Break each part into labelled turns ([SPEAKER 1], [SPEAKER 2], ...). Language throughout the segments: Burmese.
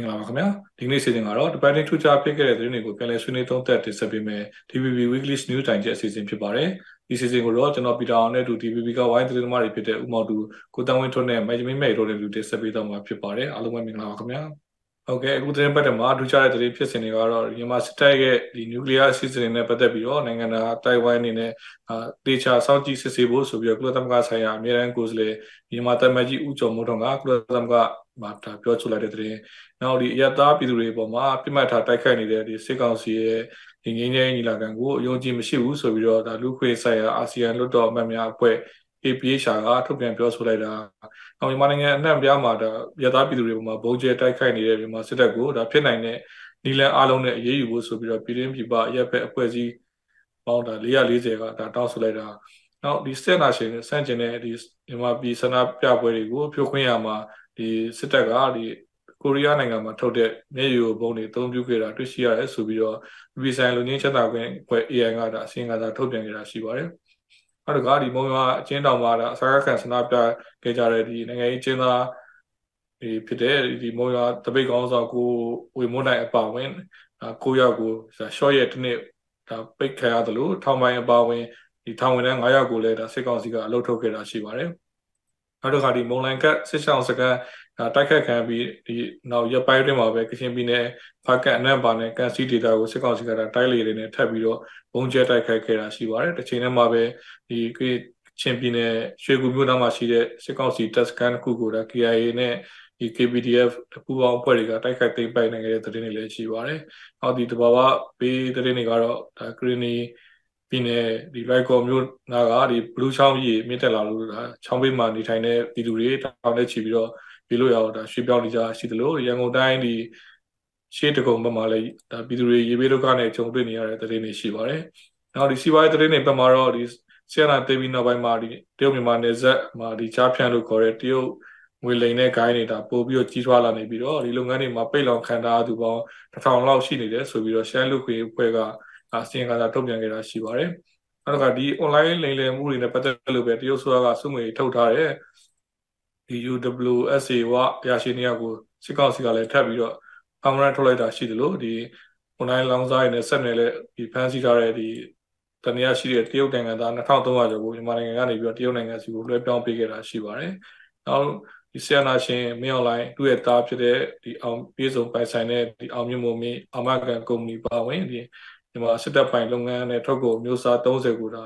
[SPEAKER 1] င်္ဂလာပါခင်ဗျာဒီနေ့စီစဉ်ကတော့တပတ်တိုင်းထူးခြားဖြစ်ခဲ့တဲ့သတင်းတွေကိုပြန်လည်ဆွေးနွေးသုံးသပ်တင်ဆက်ပေးမယ် DVB Weekly News Time ရဲ့အစီအစဉ်ဖြစ်ပါတယ်ဒီစီစဉ်ကိုတော့ကျွန်တော်ပီတာအောင်နဲ့တူ DVB ကဝိုင်းသတင်းသမားတွေဖြစ်တဲ့ဦးမောင်တူကိုတန်းဝင်းထွန်းနဲ့မိုက်မင်းမဲ့တို့လည်းလူတင်ဆက်ပေးတော့မှာဖြစ်ပါတယ်အားလုံးပဲမင်္ဂလာပါခင်ဗျာ ဟုတ်ကဲ့အခုသတင်းပတ်တယ်မှာထူးခြားတဲ့သတင်းဖြစ်စဉ်တွေကတော့မြန်မာစစ်တပ်ရဲ့ဒီနျူကလ িয়ার အစီအစဉ်နဲ့ပတ်သက်ပြီးတော့နိုင်ငံသားတိုင်ဝမ်အနေနဲ့အာတေချာစောင့်ကြည့်စစ်ဆေးဖို့ဆိုပြီးတော့ကုလသမဂ္ဂဆိုင်ရာအမြဲတမ်းကိုယ်စားလှယ်မြန်မာတပ်မကြီးဦးကျော်မိုးထွန်းကကုလသမဂ္ဂမှာဒါပြောဆိုလိုက်တဲ့သတင်းနောက်ဒီအရတားပြည်သူတွေပေါ်မှာပြစ်မှတ်ထားတိုက်ခိုက်နေတဲ့ဒီစစ်ကောင်စီရဲ့ဒီငင်းငယ်ညီလာခံကိုအယုံကြည်မရှိဘူးဆိုပြီးတော့ဒါလူခွေဆိုင်ရာအာဆီယံလွတ်တော်အမတ်များအဖွဲ့ APHR ကထုတ်ပြန်ပြောဆိုလိုက်တာ။နောက်မြန်မာနိုင်ငံအနှံ့ပြားမှာဒါရသားပြည်သူတွေပေါ်မှာဘုံကျဲတိုက်ခိုက်နေတဲ့မြန်မာစစ်တပ်ကိုဒါဖြစ်နိုင်တဲ့နီလန်အားလုံးနဲ့အရေးယူဖို့ဆိုပြီးတော့ပြည်တွင်းပြည်ပရပ်ဖက်အဖွဲ့အစည်းပေါင်းဒါ440ကဒါတောင်းဆိုလိုက်တာ။နောက်ဒီစစ်နာရှင်စန့်ကျင်တဲ့ဒီမြန်မာပြည်ဆန္ဒပြပွဲတွေကိုဖြိုခွင်းရမှာဒီစစ်တပ်ကဒီကိုရီးယားနိုင်ငံမှာထုတ်တဲ့မျက်ရည်ဘုံတွေအသုံးပြုခဲ့တာတွေ့ရှိရတယ်ဆိုပြီးတော့ပြည်ဆိုင်လူငင်းချက်တာခွင့်အဖွဲ့ AI ကဒါအစီရင်ခံစာထုတ်ပြန်ခဲ့တာရှိပါတယ်။ နောက်တစ်ခါဒီမုံရွာအချင်းတောင်မှာဒါအစာရခံဆန္ဒပြခဲ့ကြတဲ့ဒီနိုင်ငံရေးချင်းသားဒီဖြစ်တဲ့ဒီမုံရွာတပိတ်ကောင်းဆောင်ကိုဝေမွန်းနိုင်အပါဝင်ကိုရောက်ကိုရှော့ရဲ့တနေ့ဒါပိတ်ခံရတယ်လို့ထောင်ပိုင်းအပါဝင်ဒီထောင်ဝင်တဲ့9ယောက်ကိုလည်းဒါစစ်ကောင်စီကအလုပ်ထုတ်ခဲ့တာရှိပါတယ်။နောက်တစ်ခါဒီမုံလိုင်ကတ်စစ်ဆောင်စကန် တိုက်ခတ်ခံပြီးဒီနောက်ရပိုင်းတွင်မှာပဲကချင်ပြည်နယ်ဖာကန်အနက်ပါနဲ့ကန်စီဒေတာကိုစစ်ကောင်စီကတိုက်လေတွေနဲ့ထပ်ပြီးတော့ဘုံကျဲတိုက်ခိုက်ခဲ့တာရှိပါတယ်တစ်ချိန်တည်းမှာပဲဒီချင်းပြည်နယ်ရွှေကူမြို့နားမှာရှိတဲ့စစ်ကောင်စီတပ်စခန်းတစ်ခုကိုဒါ KIA နဲ့ဒီ KPDF ပူးပေါင်းအဖွဲ့တွေကတိုက်ခိုက်သိမ်းပိုက်နိုင်ခဲ့တဲ့သတင်းတွေလည်းရှိပါတယ်။နောက်ဒီတဘာဝပေးသတင်းတွေကတော့ဒါဂရနီပြည်နယ်ဒီလိုက်ကော်မြို့နာကဒီဘလူးချောင်းကြီးမြင့်တက်လာလို့ဒါချောင်းဘေးမှာနေထိုင်တဲ့ပြည်သူတွေတောင်းနဲ့ချီပြီးတော့ ပြေလို့ရအောင်ဒါရွှေပြောင်းနေကြရှိသလိုရန်ကုန်တိုင်းဒီရှေ့တကုံဘက်မှာလည်းဒါပြည်သူတွေရေဘေးဒုက္ခနဲ့ကြုံတွေ့နေရတဲ့သတင်းတွေရှိပါတယ်။နောက်ဒီစီးပွားရေးသတင်းတွေဘက်မှာတော့ဒီဆီယနာတေဗီနောက်ပိုင်းမှာဒီတရုတ်မြန်မာနယ်စပ်မှာဒီချားဖြန့်လို့ခေါ်တဲ့တရုတ်ငွေလိမ်တဲ့ဂိုင်းတွေဒါပို့ပြီးတော့ကြီးထွားလာနေပြီးတော့ဒီလုပ်ငန်းတွေမှာပိတ်လောင်ခံထားသူပေါင်းတစ်ထောင်လောက်ရှိနေတယ်ဆိုပြီးတော့ရှမ်းလူခွေအဖွဲ့ကအစီရင်ခံစာထုတ်ပြန်ခဲ့တာရှိပါတယ်။နောက်တစ်ခါဒီ online လိမ်လည်မှုတွေနဲ့ပတ်သက်လို့ပဲတရုတ်ဆိုကစုငွေထုတ်ထားတဲ့ ဒီ UWSA ဝရရှိနေရကိုစစ်ကောင်စီကလည်းထပ်ပြီးတော့ permanent ထုတ်လိုက်တာရှိတယ်လို့ဒီ online လောင်းစားရည်နဲ့ဆက်နယ်လက်ဒီဖန်ဆီးထားတဲ့ဒီတနည်းရှိတဲ့တရုတ်နိုင်ငံသား2300ကျော်ကိုမြန်မာနိုင်ငံကနေပြီးတော့တရုတ်နိုင်ငံစီကိုလွှဲပြောင်းပေးခဲ့တာရှိပါတယ်။နောက်ဒီဆီယနာရှင်မင်းအွန်လိုင်းသူ့ရဲ့သားဖြစ်တဲ့ဒီအောင်ပြေဆုံးပိုင်ဆိုင်တဲ့ဒီအောင်မြင့်မို့မင်းအမကန်ကုမ္ပဏီပါဝင်ဒီမြန်မာစစ်တပ်ပိုင်လုပ်ငန်းနဲ့ထုတ်ကုန်မျိုးစား30ကိုဒါ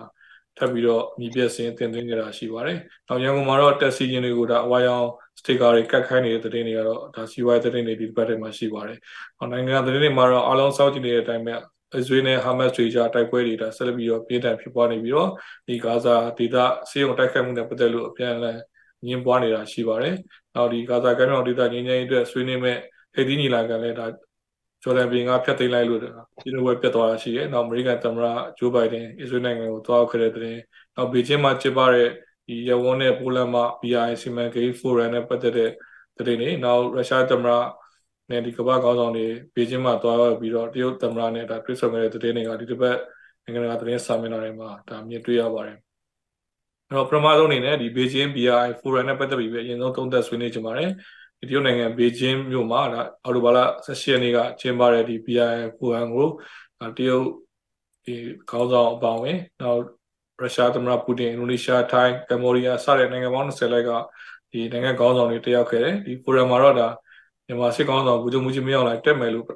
[SPEAKER 1] ထပ်ပြီးတော့မြည်ပြစင်းတင်သွင်းကြတာရှိပါတယ်။နောက်ရန်ကုန်မှာတော့တက်စီဂျင်တွေကိုဒါအဝါရောင်စတစ်ကာတွေကတ်ခိုင်းနေတဲ့သတင်းတွေကတော့ဒါစီဝိုင်းသတင်းတွေဒီဘက်ထဲမှာရှိပါတယ်။နောက်နိုင်ငံသတင်းတွေမှာတော့အားလုံးစောင့်ကြည့်နေတဲ့အတိုင်းပဲအစ္စရေးနဲ့ဟာမတ်တွေကြားတိုက်ပွဲတွေဒါဆက်လက်ပြီးတော့ပြင်းထန်ဖြစ်ပွားနေပြီးတော့ဒီဂါဇာဒေသစေယုံတိုက်ခိုက်မှုနဲ့ပတ်သက်လို့အပြန်အလှန်ညှင်းပွားနေတာရှိပါတယ်။နောက်ဒီဂါဇာကမ်းမြောင်ဒေသငြိမ်းချမ်းရေးအတွက်ဆွေးနွေးမဲ့ဟေဒီနီလာကန်လည်းဒါ ဂျော်ဒန်ဘီကဖျက်သိမ်းလိုက်လို့ဒီလိုပဲပြတ်သွားတာရှိတယ်။နောက်အမေရိကန်သမ္မတဂျိုးဘိုင်ဒန်အစ္စရေးနိုင်ငံကိုသွားခဲ့တဲ့တဲ့နောက်ဘေကျင်းမှာကျင်းပတဲ့ဒီရဝန်းနဲ့ပိုလန်မှာ BI စီမံကိန်းဖိုရမ်နဲ့ပတ်သက်တဲ့တဲ့တွေနောက်ရုရှားသမ္မတနဲ့ဒီကမ္ဘာခေါင်းဆောင်တွေဘေကျင်းမှာသွားပြီးတော့တရုတ်သမ္မတနဲ့ဒါတွေ့ဆုံခဲ့တဲ့တဲ့တွေကဒီတစ်ပတ်နိုင်ငံတကာသတင်းစာမျက်နှာတွေမှာဒါမြင်တွေ့ရပါတယ်အဲ့တော့ပထမဆုံးအနေနဲ့ဒီဘေကျင်း BI ဖိုရမ်နဲ့ပတ်သက်ပြီးပဲအရင်ဆုံးသုံးသပ်ဆွေးနွေးကြပါတယ်ဒီ တရုတ်နိုင်ငံဘေကျင်းမြို့မှာဒါအော်တိုဘာလ16ရက်နေ့ကကျင်းပတဲ့ဒီ BI ဖိုရမ်ကိုတရုတ်ဒီခေါင်းဆောင်အပါဝင်နောက်ရုရှားသမ္မတပူတင်အင်ဒိုနီးရှားထိုင်းကမ္ဘောဒီးယားစတဲ့နိုင်ငံပေါင်း20လောက်ကဒီနိုင်ငံခေါင်းဆောင်တွေတက်ရောက်ခဲ့တယ်ဒီဖိုရမ်မှာတော့ဒါမြန်မာစစ်ခေါင်းဆောင်ဘူဂျုံမူကြီးမရောက်လာတက်မယ်လို့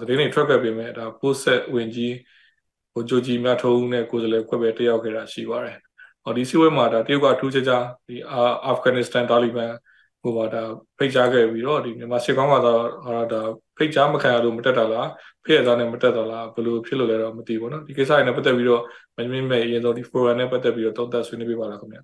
[SPEAKER 1] သတင်းတွေထွက်ခဲ့ပေမဲ့ဒါပိုးဆက်ဝင်ကြီးဟိုဂျိုဂျီမြတ်ထုံးနဲ့ကိုယ်စားလှယ်ခွဲပဲတက်ရောက်ခဲ့တာရှိပါတယ်။ဟောဒီစီဝဲမှာဒါတရုတ်ကထူးခြားခြားဒီအာဖဂန်နစ္စတန်တာလီဘန် ဟိုပါဒါဖိတ်ကြားခဲ့ပြီးတော့ဒီမြန်မာစစ်ကောင်းကတော့ဟာဒါဖိတ်ကြားမခံရလို့မတက်တာလားဖိရသားနဲ့မတက်တာလားဘယ်လိုဖြစ်လို့လဲတော့မသိဘူးเนาะဒီကိစ္စတွေနဲ့ပတ်သက်ပြီးတော့မင်းမင်းမဲ့အရင်ဆုံးဒီ forum နဲ့ပတ်သက်ပြီးတော့သုံးသပ်ဆွေးနွေးပေးပါလားခင်ဗျာ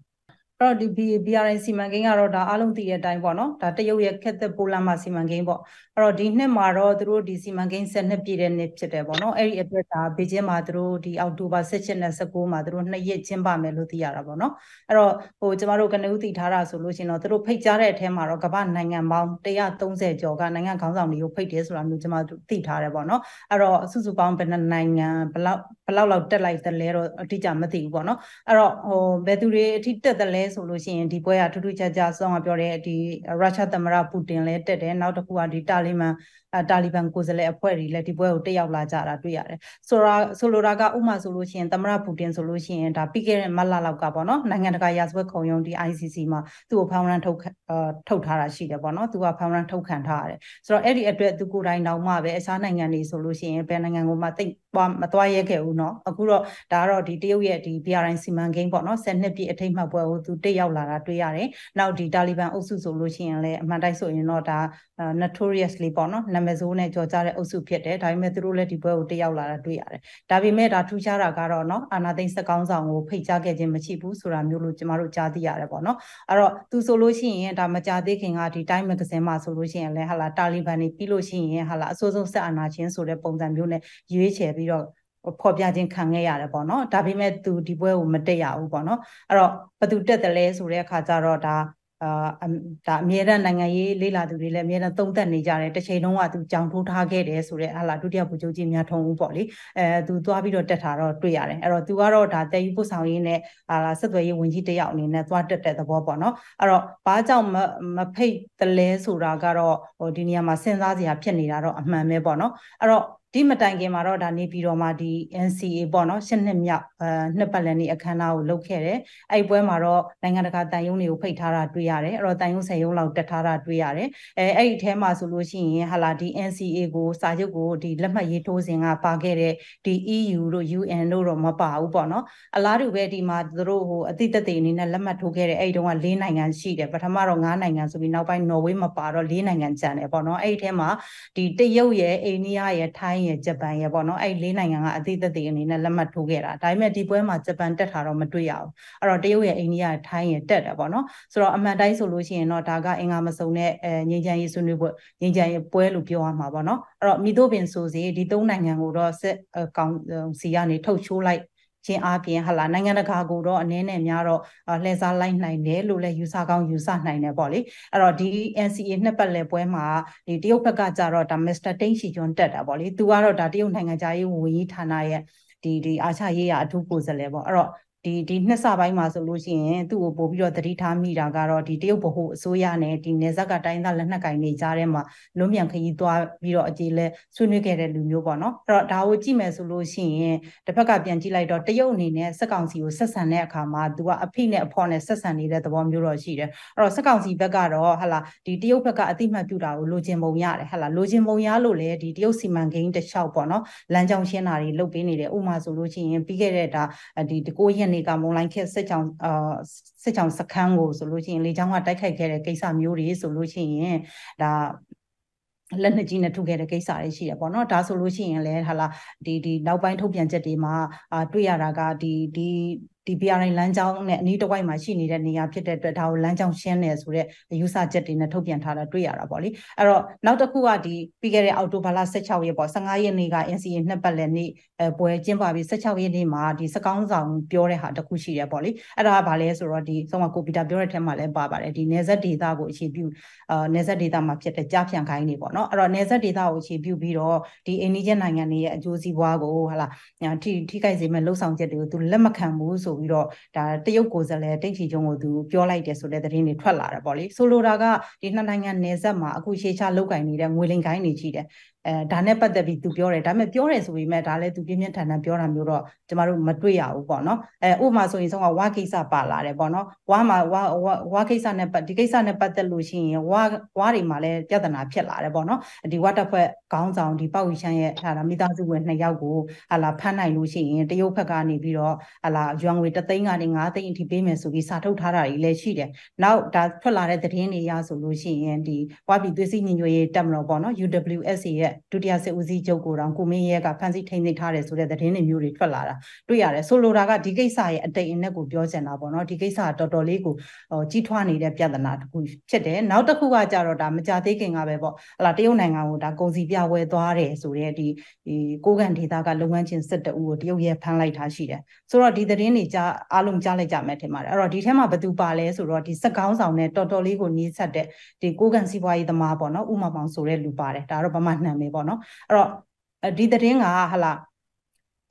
[SPEAKER 2] အဲ့တော့ဒီ BRI စီမံကိန်းကတော့ဒါအားလုံးသိတဲ့အတိုင်းပေါ့နော်ဒါတရုတ်ရဲ့ခက်သက်ပိုလန်မှာစီမံကိန်းပေါ့အဲ့တော့ဒီနှစ်မှာတော့သူတို့ဒီစီမံကိန်းဆက်နှစ်ပြည့်တဲ့နှစ်ဖြစ်တယ်ပေါ့နော်အဲ့ဒီအတွက်ဒါဘေကျင်းမှာသူတို့ဒီအောက်တိုဘာ16နဲ့19မှာသူတို့နှစ်ရက်ကျင်းပမယ်လို့သိရတာပေါ့နော်အဲ့တော့ဟိုကျမတို့ကနေဦးသိထားတာဆိုလို့ရှိရင်တော့သူတို့ဖိတ်ကြားတဲ့အထက်မှာတော့ကမ္ဘာနိုင်ငံပေါင်း130ကျော်ကနိုင်ငံခေါင်းဆောင်တွေကိုဖိတ်တယ်ဆိုတာမျိုးကျမတို့သိထားတယ်ပေါ့နော်အဲ့တော့စုစုပေါင်းဘယ်နှနိုင်ငံဘယ်လောက်ဘယ်လောက်လောက်တက်လိုက်သလဲတော့အတိအကျမသိဘူးပေါ့နော်အဲ့တော့ဟိုဘယ်သူတွေအထိတက်သလဲဆိုလို့ရှိရင်ဒီပွဲကထူးထူးခြားခြားဆုံးကပြောတဲ့ဒီရုရှားသမ္မတပူတင်လည်းတက်တယ်နောက်တစ်ခုကဒီတာလီမန်တာလီဘန်ကိုယ်စားလှယ်အဖွဲ့တွေလည်းဒီပွဲကိုတက်ရောက်လာကြတာတွေ့ရတယ်ဆိုတော့ဆိုလိုတာကဥမာဆိုလို့ရှိရင်သမ္မတပူတင်ဆိုလို့ရှိရင်ဒါပြီးခဲ့တဲ့မတ်လလောက်ကပေါ့နော်နိုင်ငံတကာရာဇဝတ်ခုံရုံးဒီ ICC မှာသူ့ကိုဖောင်းရန်ထုတ်ထုတ်ထားတာရှိတယ်ပေါ့နော်သူကဖောင်းရန်ထုတ်ခံထားရတယ်ဆိုတော့အဲ့ဒီအတွက်သူကိုယ်တိုင်တောင်မှပဲအခြားနိုင်ငံတွေဆိုလို့ရှိရင်ဘယ်နိုင်ငံကိုမှတိတ်သွားမသွားရဲခဲ့ဘူးเนาะအခုတော့ဒါကတော့ဒီတရုတ်ရဲ့ဒီ BRI စီမံကိန်းပေါ့နော်10နှစ်ပြည့်အထိတ်မှတ်ပွဲကိုသူတက်ရောက်လာတာတွေ့ရတယ်နောက်ဒီတာလီဘန်အုပ်စုဆိုလို့ရှိရင်လည်းအမှန်တိုင်းဆိုရင်တော့ဒါ notoriously ပေါ့နော် နာမည်ဆိုးနဲ့ကြော်ကြားတဲ့အုပ်စုဖြစ်တယ်ဒါပေမဲ့သူတို့လည်းဒီပွဲကိုတက်ရောက်လာတာတွေ့ရတယ်ဒါပေမဲ့ဒါထူးခြားတာကတော့เนาะအာနာသိန်းစကောင်းဆောင်ကိုဖိတ်ကြားခဲ့ခြင်းမရှိဘူးဆိုတာမျိုးလို့ကျမတို့ကြားသိရတယ်ပေါ့နော်အဲ့တော့သူဆိုလို့ရှိရင်ဒါမကြသေးခင်ကဒီတိုင်းမဂဇင်းမှာဆိုလို့ရှိရင်လည်းဟာလာတာလီဘန်တွေပြီးလို့ရှိရင်ဟာလာအဆိုးဆုံးဆက်အာဏာရှင်ဆိုတဲ့ပုံစံမျိုးနဲ့ရွေးချယ်ပြီးတော့ဖော်ပြခြင်းခံခဲ့ရတယ်ပေါ့နော်ဒါပေမဲ့သူဒီပွဲကိုမတက်ရဘူးပေါ့နော်အဲ့တော့ဘသူတက်တယ်လဲဆိုတဲ့အခါကျတော့ဒါ အာဒါအမြဲတမ်းနိုင်ငံရေးလေးလာသူတွေလည်းအမြဲတမ်းသုံးသပ်နေကြတယ်တစ်ချိန်လုံးကသူကြောင်ထိုးထားခဲ့တယ်ဆိုတော့ဟာလာဒုတိယဗိုလ်ချုပ်ကြီးမြတ်ထုံဦးပေါ့လေအဲသူသွားပြီးတော့တက်တာတော့တွေ့ရတယ်အဲ့တော့သူကတော့ဒါတဲယူပို့ဆောင်ရေးနဲ့ဟာလာဆက်သွယ်ရေးဝန်ကြီးတယောက်အနေနဲ့သွားတက်တဲ့သဘောပေါ့နော်အဲ့တော့ဘာကြောင့်မဖိတ်တလဲဆိုတာကတော့ဟိုဒီနေရာမှာစဉ်းစားစရာဖြစ်နေတာတော့အမှန်ပဲပေါ့နော်အဲ့တော့ ဒီမတိုင်ခင်မှာတော့ဒါနေပြီးတော့မှဒီ NCA ပေါ့နော်ရှစ်နှစ်မြောက်အဲနှစ်ပတ်လည်နေ့အခမ်းအနားကိုလုပ်ခဲ့တယ်။အဲ့ပွဲမှာတော့နိုင်ငံတကာတန်ယုံတွေကိုဖိတ်ထားတာတွေ့ရတယ်။အဲ့တော့တန်ယုံဆယ်ယုံလောက်တက်ထားတာတွေ့ရတယ်။အဲအဲ့ဒီအဲမှာဆိုလို့ရှိရင်ဟာလာဒီ NCA ကိုစာချုပ်ကိုဒီလက်မှတ်ရေးထိုးစဉ်ကပါခဲ့တဲ့ဒီ EU တို့ UN တို့တော့မပါဘူးပေါ့နော်။အလားတူပဲဒီမှာသူတို့ဟိုအတိတ်တည်းအနေနဲ့လက်မှတ်ထိုးခဲ့တဲ့အဲ့ဒီတုန်းက၄နိုင်ငံရှိတယ်။ပထမတော့၅နိုင်ငံဆိုပြီးနောက်ပိုင်းနော်ဝေးမပါတော့၄နိုင်ငံကျန်တယ်ပေါ့နော်။အဲ့ဒီအဲမှာဒီတရုတ်ရဲ့အိန္ဒိယရဲ့ထိုင်းရဲ့ဂျပန်ရဲ့ပေါ့နော်အဲ့လေးနိုင်ငံကအသေးသက်သေးအနေနဲ့လက်မှတ်ထိုးခဲ့တာဒါပေမဲ့ဒီပွဲမှာဂျပန်တက်တာတော့မတွေ့ရဘူးအဲ့တော့တရုတ်ရဲ့အိန္ဒိယထိုင်းရဲ့တက်တယ်ပေါ့နော်ဆိုတော့အမှန်တိုင်းဆိုလို့ရှိရင်တော့ဒါကအင်္ဂါမစုံတဲ့အဲငြိမ်းချမ်းရေးဆွေးနွေးပွဲငြိမ်းချမ်းရေးပွဲလို့ပြောရမှာပေါ့နော်အဲ့တော့မိတို့ပင်ဆိုစီဒီသုံးနိုင်ငံကိုတော့စစ်ကောင်စီကနေထုတ်ချိုးလိုက် ခြင်းအပြင်ဟလာနိုင်ငံတကာကိုတော့အနည်းနဲ့များတော့လှည့်စားလိုက်နိုင်တယ်လို့လည်းယူဆကောင်းယူဆနိုင်တယ်ပေါ့လေအဲ့တော့ဒီ NCA နှစ်ပတ်လည်ပွဲမှာဒီတရုတ်ဘက်ကကြတော့ဒါ Mr. တိန့်ရှီကျွန်းတက်တာပေါ့လေသူကတော့ဒါတရုတ်နိုင်ငံသားရေးဝန်ကြီးဌာနရဲ့ဒီဒီအာချရေးရအထူးကိုယ်စားလှယ်ပေါ့အဲ့တော့ ဒီဒီနှစ်စပိုင်းမှာဆိုလို့ရှိရင်သူ့ကိုပို့ပြီးတော့တတိထားမိတာကတော့ဒီတရုတ်ဗဟိုအစိုးရနဲ့ဒီနေဇက်ကတိုင်းသားလက်နက်ကင်တွေကြားထဲမှာလွန်မြန်ခရီးသွားပြီးတော့အခြေလဲဆွေးနွေးခဲ့တဲ့လူမျိုးပေါ့နော်အဲ့တော့ဒါကိုကြည့်မယ်ဆိုလို့ရှိရင်တစ်ဖက်ကပြန်ကြည့်လိုက်တော့တရုတ်အနေနဲ့စက်ကောင်စီကိုဆက်ဆံတဲ့အခါမှာသူကအဖိနဲ့အဖော်နဲ့ဆက်ဆံနေတဲ့သဘောမျိုးတော့ရှိတယ်အဲ့တော့စက်ကောင်စီဘက်ကတော့ဟာလာဒီတရုတ်ဘက်ကအတိမတ်ပြုတာကိုလိုချင်ပုံရတယ်ဟာလာလိုချင်ပုံရလို့လေဒီတရုတ်စီမံကိန်းတစ်လျှောက်ပေါ့နော်လမ်းကြောင်းရှင်းတာတွေလုပ်ပေးနေတယ်ဥမာဆိုလို့ရှိရင်ပြီးခဲ့တဲ့ဒါဒီတကိုးရက်နေကမုံလိုင်းခက်စစ်ကြောင်အာစစ်ကြောင်စခန်းကိုဆိုလို့ရှိရင်လေချောင်းကတိုက်ခိုက်ခဲ့တဲ့ကိစ္စမျိုးတွေဆိုလို့ရှိရင်ဒါလက်နှစ်ကြီးနဲ့ထုတ်ခဲ့တဲ့ကိစ္စတွေရှိတယ်ပေါ့နော်ဒါဆိုလို့ရှိရင်လည်းဟာလာဒီဒီနောက်ပိုင်းထုတ်ပြန်ချက်တွေမှာအာတွေ့ရတာကဒီဒီ ဒီ BRI လမ်းကြောင်းနဲ့အနီးတစ်ဝိုက်မှာရှိနေတဲ့နေရာဖြစ်တဲ့အတွက်ဒါကိုလမ်းကြောင်းရှင်းတယ်ဆိုတော့ယူဆချက်တွေနဲ့ထုတ်ပြန်ထားတာတွေ့ရတာပေါ့လေအဲ့တော့နောက်တစ်ခုကဒီပြီးခဲ့တဲ့အောက်တိုဘာလ16ရက်ပေါ့15ရက်နေ့က NCA နှစ်ပတ်လည်နေ့အဲပွဲကျင်းပပြီး16ရက်နေ့မှာဒီစကောင်းဆောင်ပြောတဲ့ဟာတစ်ခုရှိတယ်ပေါ့လေအဲ့ဒါကဘာလဲဆိုတော့ဒီဆုံးမကိုပီတာပြောတဲ့ထဲမှာလည်းပါပါတယ်ဒီနေဆက်ဒေတာကိုအခြေပြုအာနေဆက်ဒေတာမှာဖြစ်တဲ့ကြားဖြန့်ခိုင်းနေပေါ့နော်အဲ့တော့နေဆက်ဒေတာကိုအခြေပြုပြီးတော့ဒီအိန္ဒိယနိုင်ငံတွေရဲ့အကျိုးစီးပွားကိုဟာလာထိထိခိုက်စေမဲ့လှုပ်ဆောင်ချက်တွေကိုသူလက်မခံဘူးဆိုပြီးတော့ဒါတရုတ်ကိုယ်စားလှယ်တိတ်ချီကျုံကိုသူပြောလိုက်တယ်ဆိုတဲ့သတင်းတွေထွက်လာတယ်ပေါ့လေဆိုလိုတာကဒီနှစ်နိုင်ငံနယ်စပ်မှာအခုရှေးချလောက်ကင်နေတဲ့ငွေလင်ကိုင်းတွေရှိတယ် အဲဒါနဲ့ပတ်သက်ပြီးသူပြောတယ်ဒါပေမဲ့ပြောတယ်ဆိုပေမဲ့ဒါလည်းသူပြင်းပြင်းထန်ထန်ပြောတာမျိုးတော့ကျမတို့မတွေ့ရဘူးပေါ့နော်အဲဥပမာဆိုရင်ဆုံးကဝါကိစ္စပါလာတယ်ပေါ့နော်ဝါမှာဝါဝါကိစ္စနဲ့ပတ်ဒီကိစ္စနဲ့ပတ်သက်လို့ရှိရင်ဝါဝါတွေမှာလည်းပြဿနာဖြစ်လာတယ်ပေါ့နော်ဒီဝါတက်ဖွဲ့ခေါင်းဆောင်ဒီပေါ့ဝီချန်ရဲ့ဟာလာမိသားစုဝင်နှစ်ယောက်ကိုဟာလာဖမ်းနိုင်လို့ရှိရင်တရုတ်ဘက်ကနေပြီးတော့ဟာလာရွာငွေတသိန်းကနေ9သိန်းအထိပေးမယ်ဆိုပြီးစာထုတ်ထားတာတွေလည်းရှိတယ်နောက်ဒါထွက်လာတဲ့သတင်းတွေရဆိုလို့ရှိရင်ဒီဝါပြည်သွေးစည်းညီညွတ်ရေးတက်မလို့ပေါ့နော် UWSA ရဲ့ဒုတိယစစ်ဦးစီးချုပ်ကိုတောင်ကိုမင်းရဲကဖမ်းဆီးထိန်းသိမ်းထားတယ်ဆိုတဲ့သတင်းတွေမျိုးတွေထွက်လာတာတွေ့ရတယ်ဆိုလိုတာကဒီကိစ္စရဲ့အတိတ်အနက်ကိုပြောချင်တာပေါ့နော်ဒီကိစ္စကတော်တော်လေးကိုကြီးထွားနေတဲ့ပြဿနာတစ်ခုဖြစ်တယ်နောက်တစ်ခုကကြတော့ဒါမကြသေးခင်ကပဲပေါ့ဟလာတရုတ်နိုင်ငံကိုဒါကုန်စည်ပြဝဲသွားတယ်ဆိုတဲ့ဒီဒီကိုကန်ဒေတာကလုပ်ငန်းချင်းစစ်တအူကိုတရုတ်ရဲဖမ်းလိုက်တာရှိတယ်ဆိုတော့ဒီသတင်းတွေကြားအားလုံးကြားလိုက်ကြမယ်ထင်ပါတယ်အဲ့တော့ဒီထဲမှာဘသူပါလဲဆိုတော့ဒီစက်ကောင်းဆောင်နဲ့တော်တော်လေးကိုနီးစပ်တဲ့ဒီကိုကန်စီးပွားရေးသမားပေါ့နော်ဥမာပေါင်ဆိုတဲ့လူပါတယ်ဒါတော့ဗမာနှံမယ်ပေါ့နော်အဲ့တော့ဒီသတင်းကဟလာ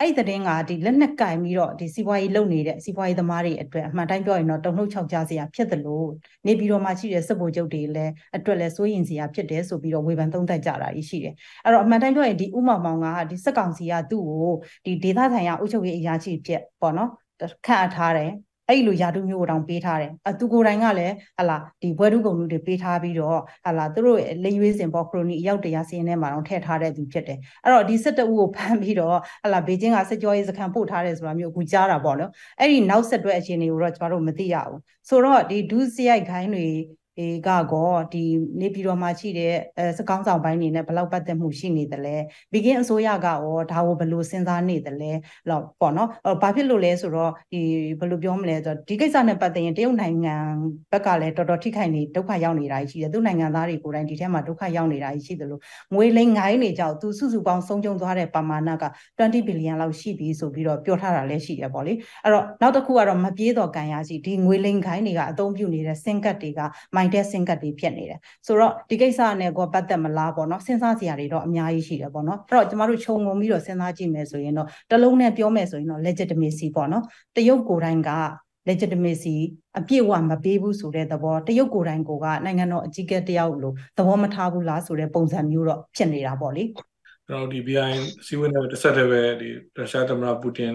[SPEAKER 2] အဲ့ဒီတဲ့ကဒီလက်နက်ကင်ပြီးတော့ဒီစီးပွားရေးလုပ်နေတဲ့စီးပွားရေးသမားတွေအတွက်အမှန်တိုင်းပြောရင်တော့တုံ့နှုတ်ချောက်ကြစရာဖြစ်တယ်လို့နေပြည်တော်မှာရှိတဲ့စစ်ဗိုလ်ချုပ်တွေလည်းအတွက်လည်းစိုးရင်စရာဖြစ်တယ်ဆိုပြီးတော့ဝေဖန်သုံးသပ်ကြတာရှိတယ်အဲ့တော့အမှန်တိုင်းပြောရင်ဒီဥမောင်မောင်ကဒီစစ်ကောင်စီကသူ့ကိုဒီဒေသဆိုင်ရာအုပ်ချုပ်ရေးအရာရှိဖြစ်ပေါ့နော်ခန့်အပ်ထားတယ် အဲ့လိုယာတုမျိုးကိုတောင်ပေးထားတယ်အသူကိုယ်တိုင်ကလည်းဟလာဒီဘွဲတုကုံလူတွေပေးထားပြီးတော့ဟလာသူတို့လေရွေးစင်ပေါ့ခရိုနီအရောက်တရားစီရင်ထဲမှာတော့ထည့်ထားတဲ့သူဖြစ်တယ်အဲ့တော့ဒီစစ်တအုပ်ကိုဖမ်းပြီးတော့ဟလာဘေကျင်းကစစ်ကြောရေးစခန်းပို့ထားတယ်ဆိုတာမျိုးအခုကြားတာပေါ့နော်အဲ့ဒီနောက်ဆက်တွဲအခြေအနေကိုတော့ကျမတို့မသိရဘူးဆိုတော့ဒီဒုစရိုက်ခိုင်းတွေ အေးကောဒီနေပြည်တော်မှာရှိတဲ့အဲစကောင်းဆောင်ပိုင်းနေနဲ့ဘယ်လောက်ပတ်သက်မှုရှိနေသလဲဘီကင်းအစိုးရကရောဒါကိုဘယ်လိုစဉ်းစားနေသလဲတော့ပေါ့နော်ဘာဖြစ်လို့လဲဆိုတော့ဒီဘယ်လိုပြောမလဲဆိုတော့ဒီကိစ္စနဲ့ပတ်သက်ရင်တရုတ်နိုင်ငံဘက်ကလည်းတော်တော်ထိခိုက်နေဒုက္ခရောက်နေတာရှိတယ်သူနိုင်ငံသားတွေကိုယ်တိုင်ဒီထဲမှာဒုက္ခရောက်နေတာရှိတယ်လို့ငွေလိမ်ငိုင်းနေကြောက်သူစုစုပေါင်းဆုံးကျုံသွားတဲ့ပမာဏက20ဘီလီယံလောက်ရှိပြီဆိုပြီးတော့ပြောထားတာလည်းရှိတယ်ပေါ့လေအဲ့တော့နောက်တစ်ခုကတော့မပြေးတော့ကန်ရရှိဒီငွေလိမ်ခိုင်းတွေကအသုံးပြုနေတဲ့စင်ကတ်တွေကမိုင်တဲ့စင်ကတ်တွေဖြစ်နေတယ်ဆိုတော့ဒီကိစ္စနဲ့ကိုပတ်သက်မလားပေါ့နော်စဉ်းစားစရာတွေတော့အများကြီးရှိတယ်ပေါ့နော်အဲ့တော့ကျမတို့ခြုံငုံပြီးတော့စဉ်းစားကြည့်မယ်ဆိုရင်တော့တလုံးနဲ့ပြောမယ်ဆိုရင်တော့ legitimacy ပေါ့နော်တရုတ်ကိုယ်တိုင်က legitimacy အပြည့်အဝမပေးဘူးဆိုတဲ့သဘောတရုတ်ကိုယ်တိုင်ကိုကနိုင်ငံတော်အကြီးအကဲတယောက်လို့သဘောမထားဘူးလားဆိုတဲ့ပုံစံမျိုးတော့ဖြစ်နေတာပေါ့လေ
[SPEAKER 1] ကျွန်တော်ဒီ BI စီးဝင်တဲ့တစ်ဆက်တည်းပဲဒီရုရှားသမ္မတပူတင်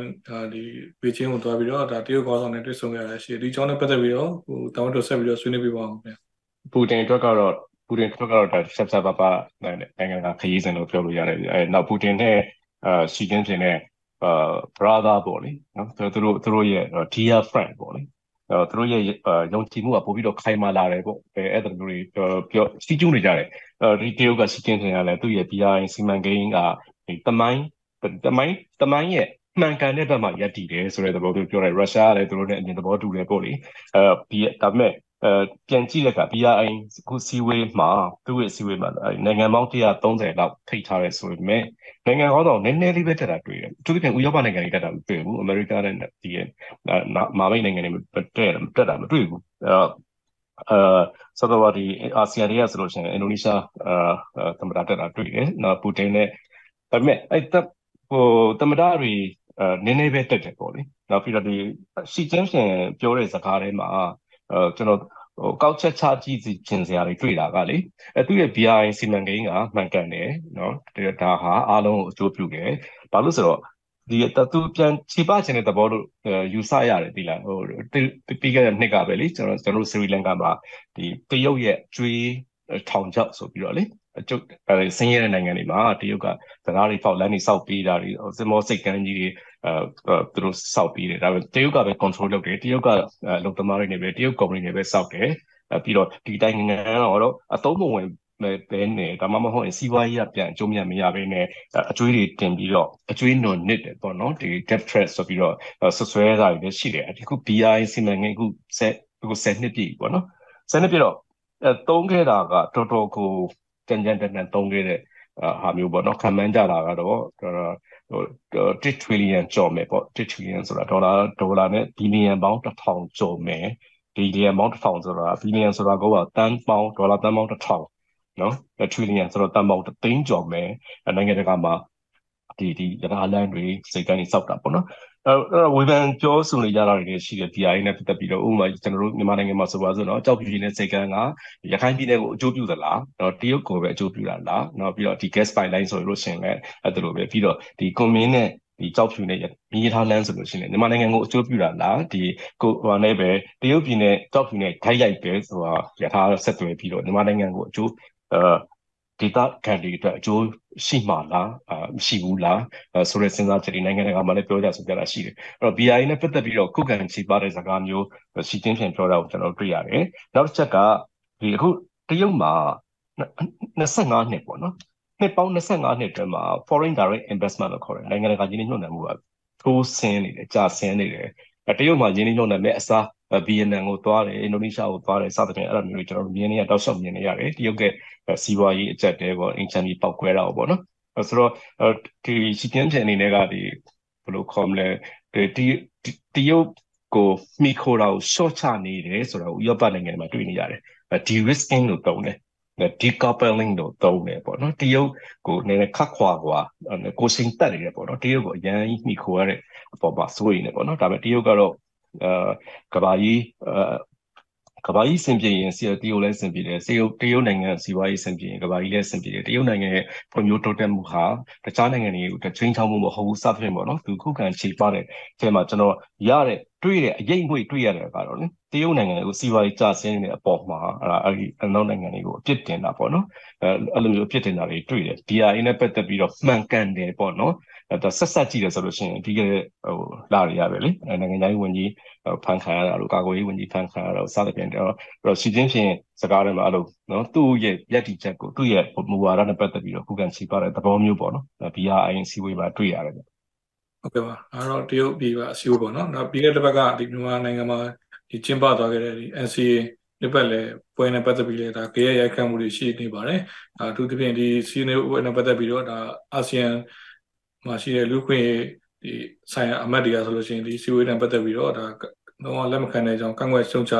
[SPEAKER 1] ဒီဘေကျင်းကိုတွားပြီးတော့ဒါတရုတ်ခေါင်းဆောင်နဲ့တွေ့ဆုံရတာရှိဒီကြောင်းနဲ့ပတ်သက်ပြီးတော့ဟိုတောင်းတဆက်ပြီးတော့ဆွေးနွေးပြပါအောင်ခင်ဗျာ
[SPEAKER 3] ပူတင်အတွက်ကတော့ပူတင်အတွက်ကတော့ဒါဆက်ဆက်ပါပါနိုင်ငံကခရီးစဉ်လို့ပြောလို့ရတယ်အဲနောက်ပူတင်နဲ့အာရှီကျင်းပြင်နဲ့အာ brother ပေါ့လေနော်သူတို့သူတို့ရဲ့ dear friend ပေါ့လေအဲ သူတို့ရဲ့ယုံကြည်မှုကပို့ပြီးတော့ခိုင်မာလာတယ်ပေါ့အဲအဲ့ဒါမျိုးတွေပြောစီးကျူးနေကြတယ်အဲဒီတရုတ်ကစီးကျင်းပြင်ရလဲသူ့ရဲ့ BRI စီမံကိန်းကဒီတမိုင်းတမိုင်းတမိုင်းရဲ့မှန်ကန်တဲ့ဘက်မှာယက်တည်တယ်ဆိုတဲ့သဘောမျိုးပြောတယ်ရုရှားကလည်းသူတို့နဲ့အမြင်သဘောတူတယ်ပေါ့လေအဲဒီဒါပေမဲ့ အဲပြန်ကြည့်တဲ့အခါ BRI ခုစီဝေးမှာသူ့ရဲ့စီဝေးမှာနိုင်ငံပေါင်း130လောက်ထိတ်ထားရဲဆိုပေမဲ့နိုင်ငံကောင်းတော့နည်းနည်းလေးပဲတက်တာတွေ့တယ်။သူတို့ပြန်ဥရောပနိုင်ငံတွေတက်တာမတွေ့ဘူး။အမေရိကနဲ့ဒီမာမိတ်နိုင်ငံတွေတက်တက်တာမတွေ့ဘူး။အဲတော့အဲဆိုတော့ဒီအာဆီယံတွေကဆိုလို့ရှိရင်အင်ဒိုနီးရှားအာသမ္မတတက်တာတွေ့တယ်။နော်ပူတင်နဲ့ဒါပေမဲ့အဲ့ဟိုသမ္မတတွေအဲနည်းနည်းပဲတက်တယ်ပေါ့လေ။နောက်ပြီးတော့ဒီစီကျန်းရှင်ပြောတဲ့စကားထဲမှာအဲ ကျွန်တော်ဟိုကောက်ချက်ချကြည့်စီခြင်းစရာတွေတွေ့တာကလေအဲသူ့ရဲ့ BRI စီမံကိန်းကမှန်ကန်တယ်နော်ဒါဟာအားလုံးကိုအကျိုးပြုတယ်ဘာလို့ဆိုတော့ဒီသူပြန်ခြေပခြင်းတဲ့သဘောလို့ယူဆရတယ်ဒီလားဟိုပြီးခဲ့တဲ့နှစ်ကပဲလေကျွန်တော်ကျွန်တော်စရီလန်ကာမှာဒီတရုတ်ရဲ့ကျွေးထောင်ချောက်ဆိုပြီးတော့လေအကျုပ်အဲဆင်းရဲတဲ့နိုင်ငံတွေမှာတရုတ်ကစကားတွေဖောက်လမ်းတွေစောက်ပေးတာတွေစမောစိတ်ကမ်းကြီးတွေ အဲသူတို့စောက်ပေးတယ်ဒါပေမဲ့တရုတ်ကပဲ control လုပ်တယ်တရုတ်ကလုံသမားတွေနေပဲတရုတ် company တွေပဲစောက်တယ်ပြီးတော့ဒီတိုင်းငံကတော့အသုံးမဝင်ပဲနေဒါမှမဟုတ်ရင်စီးပွားရေးကပြန်အကျိုးမြတ်မရဘဲနဲ့အကျွေးတွေတင်ပြီးတော့အကျွေးနုံနစ်တယ်ပေါ့နော်ဒီ debt threat ဆိုပြီးတော့ဆွဆွဲတာတွေလည်းရှိတယ်အခု BI စီမံကိန်းအခုဆက်အခု10နှစ်ပြည့်ပေါ့နော်10နှစ်ပြည့်တော့အဲသုံးခဲ့တာကတော်တော်ကိုကြံကြံတန်တန်သုံးခဲ့တဲ့ဟာမျိုးပေါ့နော်ခံမှန်းကြတာကတော့ဟို 1 trillion ကျော်မယ်ပေါ့1 trillion ဆိုတာဒေါ်လာဒေါ်လာနဲ့ဘီလီယံပေါင်း1000ကျော်မယ်ဘီလီယံပေါင်း1000ဆိုတာဘီလီယံဆိုတာကတန်းပေါင်းဒေါ်လာတန်းပေါင်း1000နော် trillion ဆိုတော့တန်ပေါင်းသိန်းကျော်မယ်နိုင်ငံတကာမှာဒီဒီရထားလမ်းတွေစိတ်ကနေစောက်တာပေါ့နော် အဲဝေဖန်ပြောဆိုနေကြတာတွေရှိတယ် BI နဲ့ပတ်သက်ပြီးတော့ဥပမာကျွန်တော်တို့မြန်မာနိုင်ငံမှာဆိုပါစို့နော်ကြောက်ဖြူကြီးနဲ့စိတ်ကန်းကရခိုင်ပြည်နယ်ကိုအကျိုးပြုသလားတော့တရုတ်ကိုပဲအကျိုးပြုတာလားနော်ပြီးတော့ဒီ gas pipeline ဆိုလို့ရှိရင်လည်းအဲ့ဒါလိုပဲပြီးတော့ဒီကွန်မင်းနဲ့ဒီကြောက်ဖြူနဲ့မြည်ထားလမ်းဆိုလို့ရှိရင်မြန်မာနိုင်ငံကိုအကျိုးပြုတာလားဒီကိုဟိုနဲ့ပဲတရုတ်ပြည်နဲ့ကြောက်ဖြူနဲ့ထိုက်ရိုက်ပဲဆိုတာရထားဆက်သွယ်ပြီးတော့မြန်မာနိုင်ငံကိုအကျိုးအဲ ဒေတာခံတွေအတွက်အကျိုးရှိမှာလားအာမရှိဘူးလားဆိုတဲ့စဉ်းစားချက်တွေနိုင်ငံတကာမှာလည်းပြောကြဆိုကြတာရှိတယ်အဲ့တော့ BI နဲ့ပတ်သက်ပြီးတော့ခုခံချီပါတဲ့စကားမျိုးစီချင်းဖြန်ပြောတာကိုကျွန်တော်တွေ့ရတယ်နောက်တစ်ချက်ကဒီအခုတရုတ်မှာ25နှစ်ပေါ့နော်နှစ်ပေါင်း25နှစ်အတွင်းမှာ foreign direct investment လို့ခေါ်တယ်နိုင်ငံတကာရင်းနှီးမြှုပ်နှံမှုကထိုးဆင်းနေတယ်ကြာဆင်းနေတယ်တရုတ်မှာရင်းနှီးမြှုပ်နှံမဲ့အစား ဗီယက်နမ်ကိုသွားတယ်အင်ဒိုနီးရှားကိုသွားတယ်စသဖြင့်အဲ့လိုမျိုးတွေကျွန်တော်တို့မြင်နေရတောက်လျှောက်မြင်နေရတယ်တရုတ်ကစီးပွားရေးအကျက်တဲပေါ့အင်ချန်ကြီးပောက်ကွဲတာပေါ့နော်ဆိုတော့ဒီစီကင်းပြန်အနေနဲ့ကဒီဘယ်လိုခေါ်မလဲဒီတရုတ်ကိုမိခိုတာကို short ချနေတယ်ဆိုတော့ဥရောပနိုင်ငံတွေမှာတွေ့နေရတယ် de risking လို့တုံးတယ် decoupling လို့သုံးတယ်ပေါ့နော်တရုတ်ကိုနည်းနည်းခတ်ခွာခွာကိုစိန်တက်နေတယ်ပေါ့နော်တရုတ်ကိုအရန်မိခိုရတဲ့အပေါ်မှာစိုးရိမ်နေပေါ့နော်ဒါပေမဲ့တရုတ်ကတော့အာ ကဘာကြီးအာကဘာကြီးစင်ပြေရင်စီတရုတ်လည်းစင်ပြေတယ်စီရုပ်တရုတ်နိုင်ငံစီဝါရေးစင်ပြေရင်ကဘာကြီးလည်းစင်ပြေတယ်တရုတ်နိုင်ငံရဲ့ဖွံ့ဖြိုးတိုးတက်မှုဟာတခြားနိုင်ငံတွေကိုချင်းချောင်းမှုမဟုတ်ဘူးစသဖြင့်ပေါ့နော်သူခုခံခြေပါတဲ့အဲမှာကျွန်တော်ရတဲ့တွေ့တဲ့အရေးအငွေ့တွေ့ရတဲ့ကတော့လေတရုတ်နိုင်ငံကိုစီဝါရေးကျဆင်းနေတဲ့အပေါ်မှာအဲ့ဒီအနောက်နိုင်ငံတွေကိုအပြစ်တင်တာပေါ့နော်အဲအဲ့လိုမျိုးအပြစ်တင်တာတွေတွေ့တယ် DRA နဲ့ပတ်သက်ပြီးတော့မှန်ကန်တယ်ပေါ့နော် ဒါဆက်ဆက်ကြည့်တယ်ဆိုလို့ရှိရင်ဒီကဟိုလာရရပဲလေနိုင်ငံခြားရေးဝန်ကြီးဖန်ခံရတာလို့ကာကွယ်ရေးဝန်ကြီးဖန်ခံရတာလို့စသဖြင့်တော့အဲ့တော့စီချင်းဖြင့်စကားထဲမှာအဲ့လိုနော်သူ့ရဲ့ယက်တီချက်ကိုသူ့ရဲ့မူဝါဒနဲ့ပတ်သက်ပြီးတော့ခုခံချီပါတဲ့သဘောမျိုးပေါ့နော် BRIN စီဝေးမှာတွေ့ရတယ်
[SPEAKER 1] ဟုတ်ကဲ့ပါအဲ့တော့တရုတ်ပြည်ကအစီအဝေးပေါ့နော်နောက်ပြီးတဲ့တစ်ပတ်ကဒီမြန်မာနိုင်ငံမှာဒီကျင်းပသွားခဲ့တဲ့ဒီ NCA ဒီဘက်လည်းပွဲနဲ့ပတ်သက်ပြီးလည်းဒါကြရရိုက်ခတ်မှုတွေရှိနေပါတယ်အထူးသဖြင့်ဒီစီနေပွဲနဲ့ပတ်သက်ပြီးတော့ဒါအာဆီယံ မှာရှိတဲ့လူခွင့်ဒီဆိုင်ရာအမတ်တွေကဆိုလို့ရှိရင်ဒီစီဝေးနဲ့ပတ်သက်ပြီးတော့ဒါတော့လက်မခံတဲ့အကြောင်းကန့်ကွက်ရှုံချ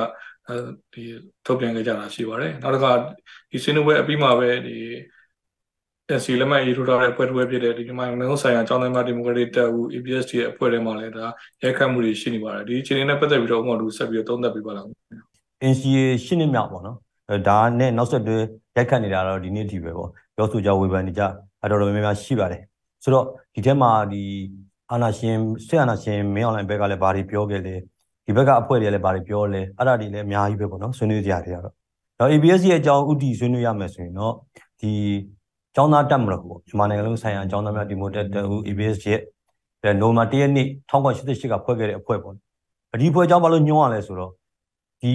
[SPEAKER 1] ဒီထုတ်ပြန်ခဲ့ကြတာရှိပါတယ်နောက်တစ်ခါဒီစီနေပွဲအပြီးမှာပဲဒီ NC လက်မှတ်ရေးထိုးထားတဲ့အဖွဲ့တစ်ဖွဲ့ဖြစ်တဲ့ဒီမြန်မာနိုင်ငံဆိုင်ရာကျောင်းသားများဒီမိုကရေစီတပ်ဦး APST ရဲ့အဖွဲ့ထဲမှာလည်းဒါရိုက်ခတ်မှုတွေရှိနေပါတယ်ဒီအခြေအနေနဲ့ပတ်သက်ပြီးတော့ဥပမာတို့ဆက်ပြီးတော့သုံးသပ်ပြပါလား
[SPEAKER 4] NCA ရှင်းနှစ်မြောက်ပေါ့နော်ဒါနဲ့နောက်ဆက်တွဲရိုက်ခတ်နေတာတော့ဒီနေ့ဒီပဲပေါ့ပြောဆိုကြဝေဖန်နေကြအတော်တော်များများရှိပါတယ် ဆိုတော့ဒီထဲမှာဒီအာနာရှင်ဆက်အာနာရှင်မင်းအွန်လိုင်းဘက်ကလည်းဘာတွေပြောခဲ့လဲဒီဘက်ကအဖွဲ့တွေလည်းဘာတွေပြောလဲအဲ့ဒါတွေလည်းအများကြီးပဲပေါ့နော်ဆွေးနွေးကြရတယ်ကတော့တော့ ABS ရဲ့အကြောင်းဥတီဆွေးနွေးရမယ်ဆိုရင်တော့ဒီကျောင်းသားတက်မလို့ပေါ့မြန်မာနိုင်ငံလုံးဆိုင်ရာကျောင်းသားများဒီမိုတက်တူ ABS ရဲ့နိုမာတရက်နေ့1988ကဖွဲ့ခဲ့တဲ့အဖွဲ့ပေါ့ဒီအဖွဲ့အကြောင်းဘာလို့ညွှန်းရလဲဆိုတော့ဒီ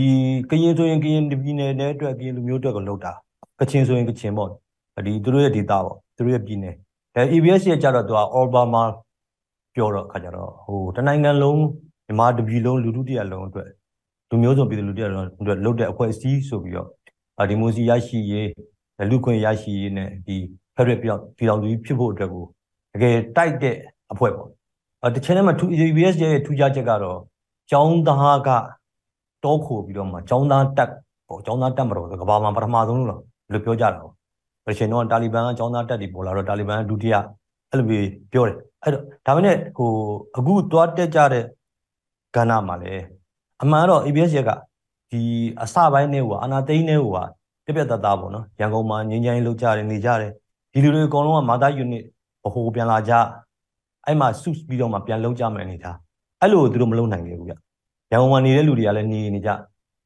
[SPEAKER 4] ကရင်ဆိုရင်ကရင်ပြည်နယ်နဲ့အတွက်ကရင်လူမျိုးအတွက်ကလောက်တာကချင်ဆိုရင်ကချင်ပေါ့ဒီသူတို့ရဲ့ဒေတာပေါ့သူတို့ရဲ့ပြည်နယ် အဲ ABS ရဲ့ကြတော့သူက Obama ပြောတော့ခါကြတော့ဟိုတနိုင်ငံလုံးမြန်မာတပြည်လုံးလူထုတရားလုံးအတွက်လူမျိုးစုံပြည်သူလူတရားလုံးအတွက်လုပ်တဲ့အဖွဲ့အစည်းဆိုပြီးတော့ဒီမိုစီရရှိရေးလူခွင့်ရရှိရေးနဲ့ဒီဖက်ဒရယ်ပြည်ပြည်တော်စုဖြစ်ဖို့အတွက်ကိုတကယ်တိုက်တဲ့အဖွဲ့ပေါ့အဲတချင်ထဲမှာ ABS ရဲ့ထူးခြားချက်ကတော့ကျောင်းသားကတောခိုပြီးတော့မှကျောင်းသားတက်ပေါ့ကျောင်းသားတက်မတော်ကဘာမှပထမဆုံးလို့လို့ပြောကြတာပေါ့ ဘယ်ရှင်တော့တာလီဘန်ကကျောင်းသားတက်တွေပေါ်လာတော့တာလီဘန်ကဒုတိယအဲ့လိုပြောတယ်အဲ့တော့ဒါပေမဲ့ဟိုအခုသွားတက်ကြတဲ့ကဏ္ဍမှာလေအမှန်တော့ ABS ရက်ကဒီအစပိုင်းနဲ့ဟိုအာနာသိန်းနဲ့ဟိုကပြပြတသားပေါ့နော်ရန်ကုန်မှာငင်းချိုင်းလောက်ကြတယ်နေကြတယ်ဒီလူတွေအကုန်လုံးကမာသား unit ဘဟိုပြန်လာကြအဲ့မှာစုပြီးတော့မှပြန်လောက်ကြမယ်အနေထားအဲ့လိုသူတို့မလုပ်နိုင်ဘူးဗျရန်ကုန်မှာနေတဲ့လူတွေကလည်းနေနေကြ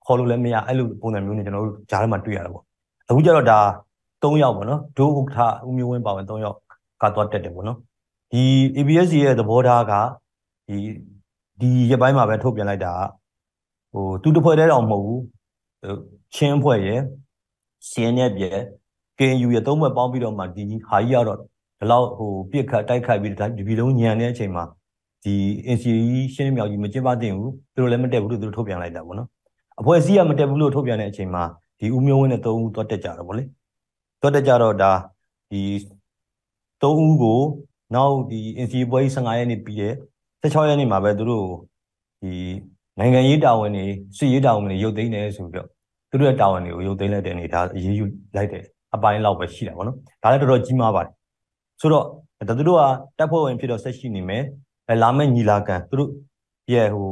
[SPEAKER 4] ခေါ်လို့လည်းမရအဲ့လိုပုံစံမျိုးနဲ့ကျွန်တော်တို့ဂျားထဲမှာတွေ့ရတာပေါ့အခုကျတော့ဒါ ၃ယောက်ပေါ့နော်ဒိုးဥက္ကဋ္ဌဦးမျိုးဝင်းပါဝင်၃ယောက်ကတော့တက်တယ်ပေါ့နော်ဒီ ABS ရဲ့သဘောထားကဒီဒီရပိုင်းမှာပဲထုတ်ပြန်လိုက်တာဟိုသူတစ်ဖွဲ့တည်းတော့မဟုတ်ဘူးချင်းဖွဲ့ရဲ့ CNF ရဲ့ KNU ရဲ့သုံးဘက်ပေါင်းပြီးတော့မှဒီဟာကြီးကတော့ဒီလောက်ဟိုပြစ်ခတ်တိုက်ခိုက်ပြီးဒီပြည်လုံးညံတဲ့အချိန်မှာဒီ NCE ရှင်းမြောက်ကြီးမကျင်းပသင့်ဘူးသူတို့လည်းမတက်ဘူးလို့သူတို့ထုတ်ပြန်လိုက်တာပေါ့နော်အဖွဲ့အစည်းကမတက်ဘူးလို့ထုတ်ပြန်တဲ့အချိန်မှာဒီဦးမျိုးဝင်းနဲ့သုံးဦးသွားတက်ကြတော့ဗောလေ သွားတက်ကြတော့ဒါဒီသုံးဦးကိုနောက်ဒီ NCE ပွဲကြီး15ရက်နေ့ပြီးတဲ့16ရက်နေ့မှာပဲသူတို့ဒီနိုင်ငံရေးတာဝန်တွေစစ်ရေးတာဝန်တွေရုပ်သိမ်းတယ်ဆိုပြီးတော့သူတို့ရဲ့တာဝန်တွေကိုရုပ်သိမ်းလိုက်တဲ့အနေထားအရေးယူလိုက်တဲ့အပိုင်းလောက်ပဲရှိတာပေါ့နော်ဒါလည်းတော်တော်ကြီးမားပါတယ်ဆိုတော့သူတို့ကတပ်ဖွဲ့ဝင်ဖြစ်တော့ဆက်ရှိနေမယ်အဲလာမယ့်ညီလာခံသူတို့ရဲ့ဟို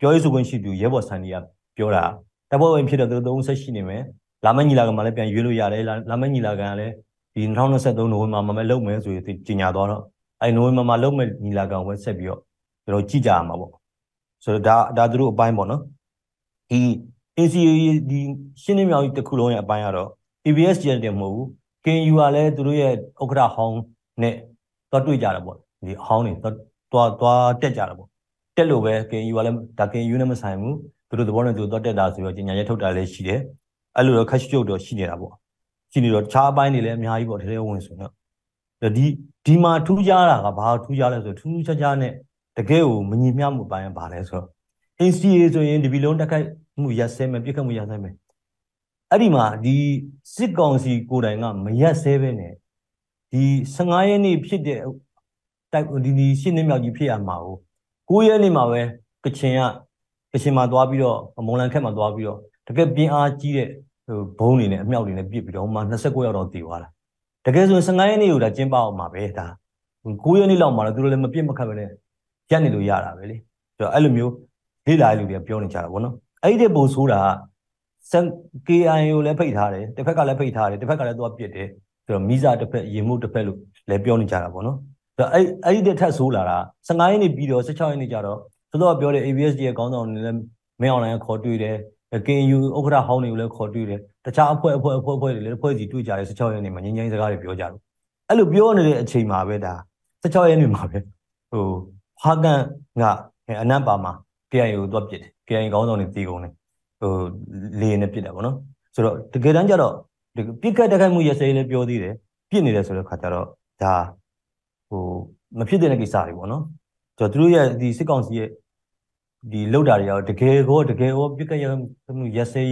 [SPEAKER 4] ပြောရေးဆိုခွင့်ရှိသူရဲဘော်ဆန်ဒီကပြောတာတပ်ဖွဲ့ဝင်ဖြစ်တော့သူတို့သုံးဆက်ရှိနေမယ် လာမယ့်ညီလာခံမှာလည်းပြန်ရွေးလို့ရတယ်လာမယ့်ညီလာခံကလည်းဒီ2023နိုဝင်ဘာမှာပဲလုပ်မယ်ဆိုပြီးကြီးညာသွားတော့အဲနိုဝင်ဘာမှာလုပ်မယ့်ညီလာခံဝက်ဆက်ပြီးတော့ကျွန်တော်ကြည့်ကြရမှာပေါ့ဆိုတော့ဒါဒါသူတို့အပိုင်းပေါ့နော်ဒီ ACA ဒီရှင်းနေမြောက်ကြီးတစ်ခုလုံးရဲ့အပိုင်းကတော့ ABS ကျတဲ့မဟုတ်ဘူး KNU ကလည်းသူတို့ရဲ့ဥက္ကဋ္ဌဟောင်းနဲ့တော့တွေ့ကြတာပေါ့ဒီဟောင်းတွေသွားသွားတက်ကြတာပေါ့တက်လို့ပဲ KNU ကလည်းဒါ KNU နဲ့မဆိုင်ဘူးသူတို့သဘောနဲ့သူသွားတက်တာဆိုတော့ညညာရက်ထုတ်တာလည်းရှိတယ် အဲ့လိုတော့ခက်ရှုပ်တော့ရှိနေတာပေါ့ရှိနေတော့တခြားအပိုင်းတွေလည်းအများကြီးပေါ့ထဲထဲဝင်ဆိုတော့ဒီဒီမှာထူးခြားတာကဘာထူးခြားလဲဆိုထူးထူးခြားခြားနဲ့တကယ်ကိုမညီမျှမှုပိုင်းကဘာလဲဆိုတော့ NCA ဆိုရင်ဒီဘီလုံးတက်ခိုက်မှုရက်စဲမယ်ပြစ်ခတ်မှုရက်စဲမယ်အဲ့ဒီမှာဒီစစ်ကောင်စီကိုယ်တိုင်ကမရက်စဲပဲနဲ့ဒီ15ရက်နေ့ဖြစ်တဲ့တိုက်ဒီဒီရှင်းနေမြောက်ကြီးဖြစ်ရမှာကို9ရက်နေ့မှာပဲကချင်ကကချင်မှာသွားပြီးတော့မုံလန်ခက်မှာသွားပြီးတော့ တကယ်ပြင်းအားကြီးတဲ့ဟိုဘုံတွေနဲ့အမြောက်တွေနဲ့ပစ်ပြီးတော့မှ29ယောက်တော့တည်သွားတာတကယ်ဆိုရင်15ရက်နေ့ကိုဒါကျင်းပအောင်မှာပဲဒါ9ရက်နေ့လောက်မှာတော့သူတို့လည်းမပြစ်မခတ်ပဲနဲ့ရက်နေလို့ရတာပဲလေဆိုတော့အဲ့လိုမျိုးလေ့လာလူတွေကပြောနေကြတာပေါ့နော်အဲ့ဒီပို့ဆိုးတာစံ KI ကိုလည်းဖိတ်ထားတယ်တစ်ဖက်ကလည်းဖိတ်ထားတယ်တစ်ဖက်ကလည်းသွားပစ်တယ်ဆိုတော့မိစားတစ်ဖက်ရေမှုတစ်ဖက်လို့လည်းပြောနေကြတာပေါ့နော်ဆိုတော့အဲ့အဲ့ဒီထက်ဆိုးလာတာ15ရက်နေ့ပြီးတော့16ရက်နေ့ကျတော့သို့တော့ပြောတဲ့ ABSD ရဲ့ခေါင်းဆောင်တွေလည်းမင်းအွန်လိုင်းခေါ်တွေ့တယ် KNU ဥက္ကဋ္ဌဟောင်းတွေကိုလည်းခေါ်တွေ့တယ်တခြားအဖွဲ့အဖွဲ့အဖွဲ့အဖွဲ့တွေလည်းအဖွဲ့စီတွေ့ကြတယ်16ရက်နေ့မှာငင်းငင်းစကားတွေပြောကြတယ်အဲ့လိုပြောနေတဲ့အချိန်မှာပဲဒါ16ရက်နေ့မှာပဲဟိုဖာကန်ကအနတ်ပါမှာ KNU ကိုသွားပစ်တယ် KNU ခေါင်းဆောင်တွေတီးကုန်တယ်ဟိုလေနဲ့ပစ်တယ်ပေါ့နော်ဆိုတော့တကယ်တမ်းကျတော့ပြစ်ခတ်တက်ခိုက်မှုရစဲလည်းပြောသေးတယ်ပြစ်နေတယ်ဆိုတဲ့ခါကျတော့ဒါဟိုမဖြစ်တဲ့ကိစ္စတွေပေါ့နော်ဆိုတော့သူတို့ရဲ့ဒီစစ်ကောင်စီရဲ့ ဒီလောက်တာတွေရောတကယ်ကိုတကယ်ကိုပြစ်ခတ်ရမှုရစဲ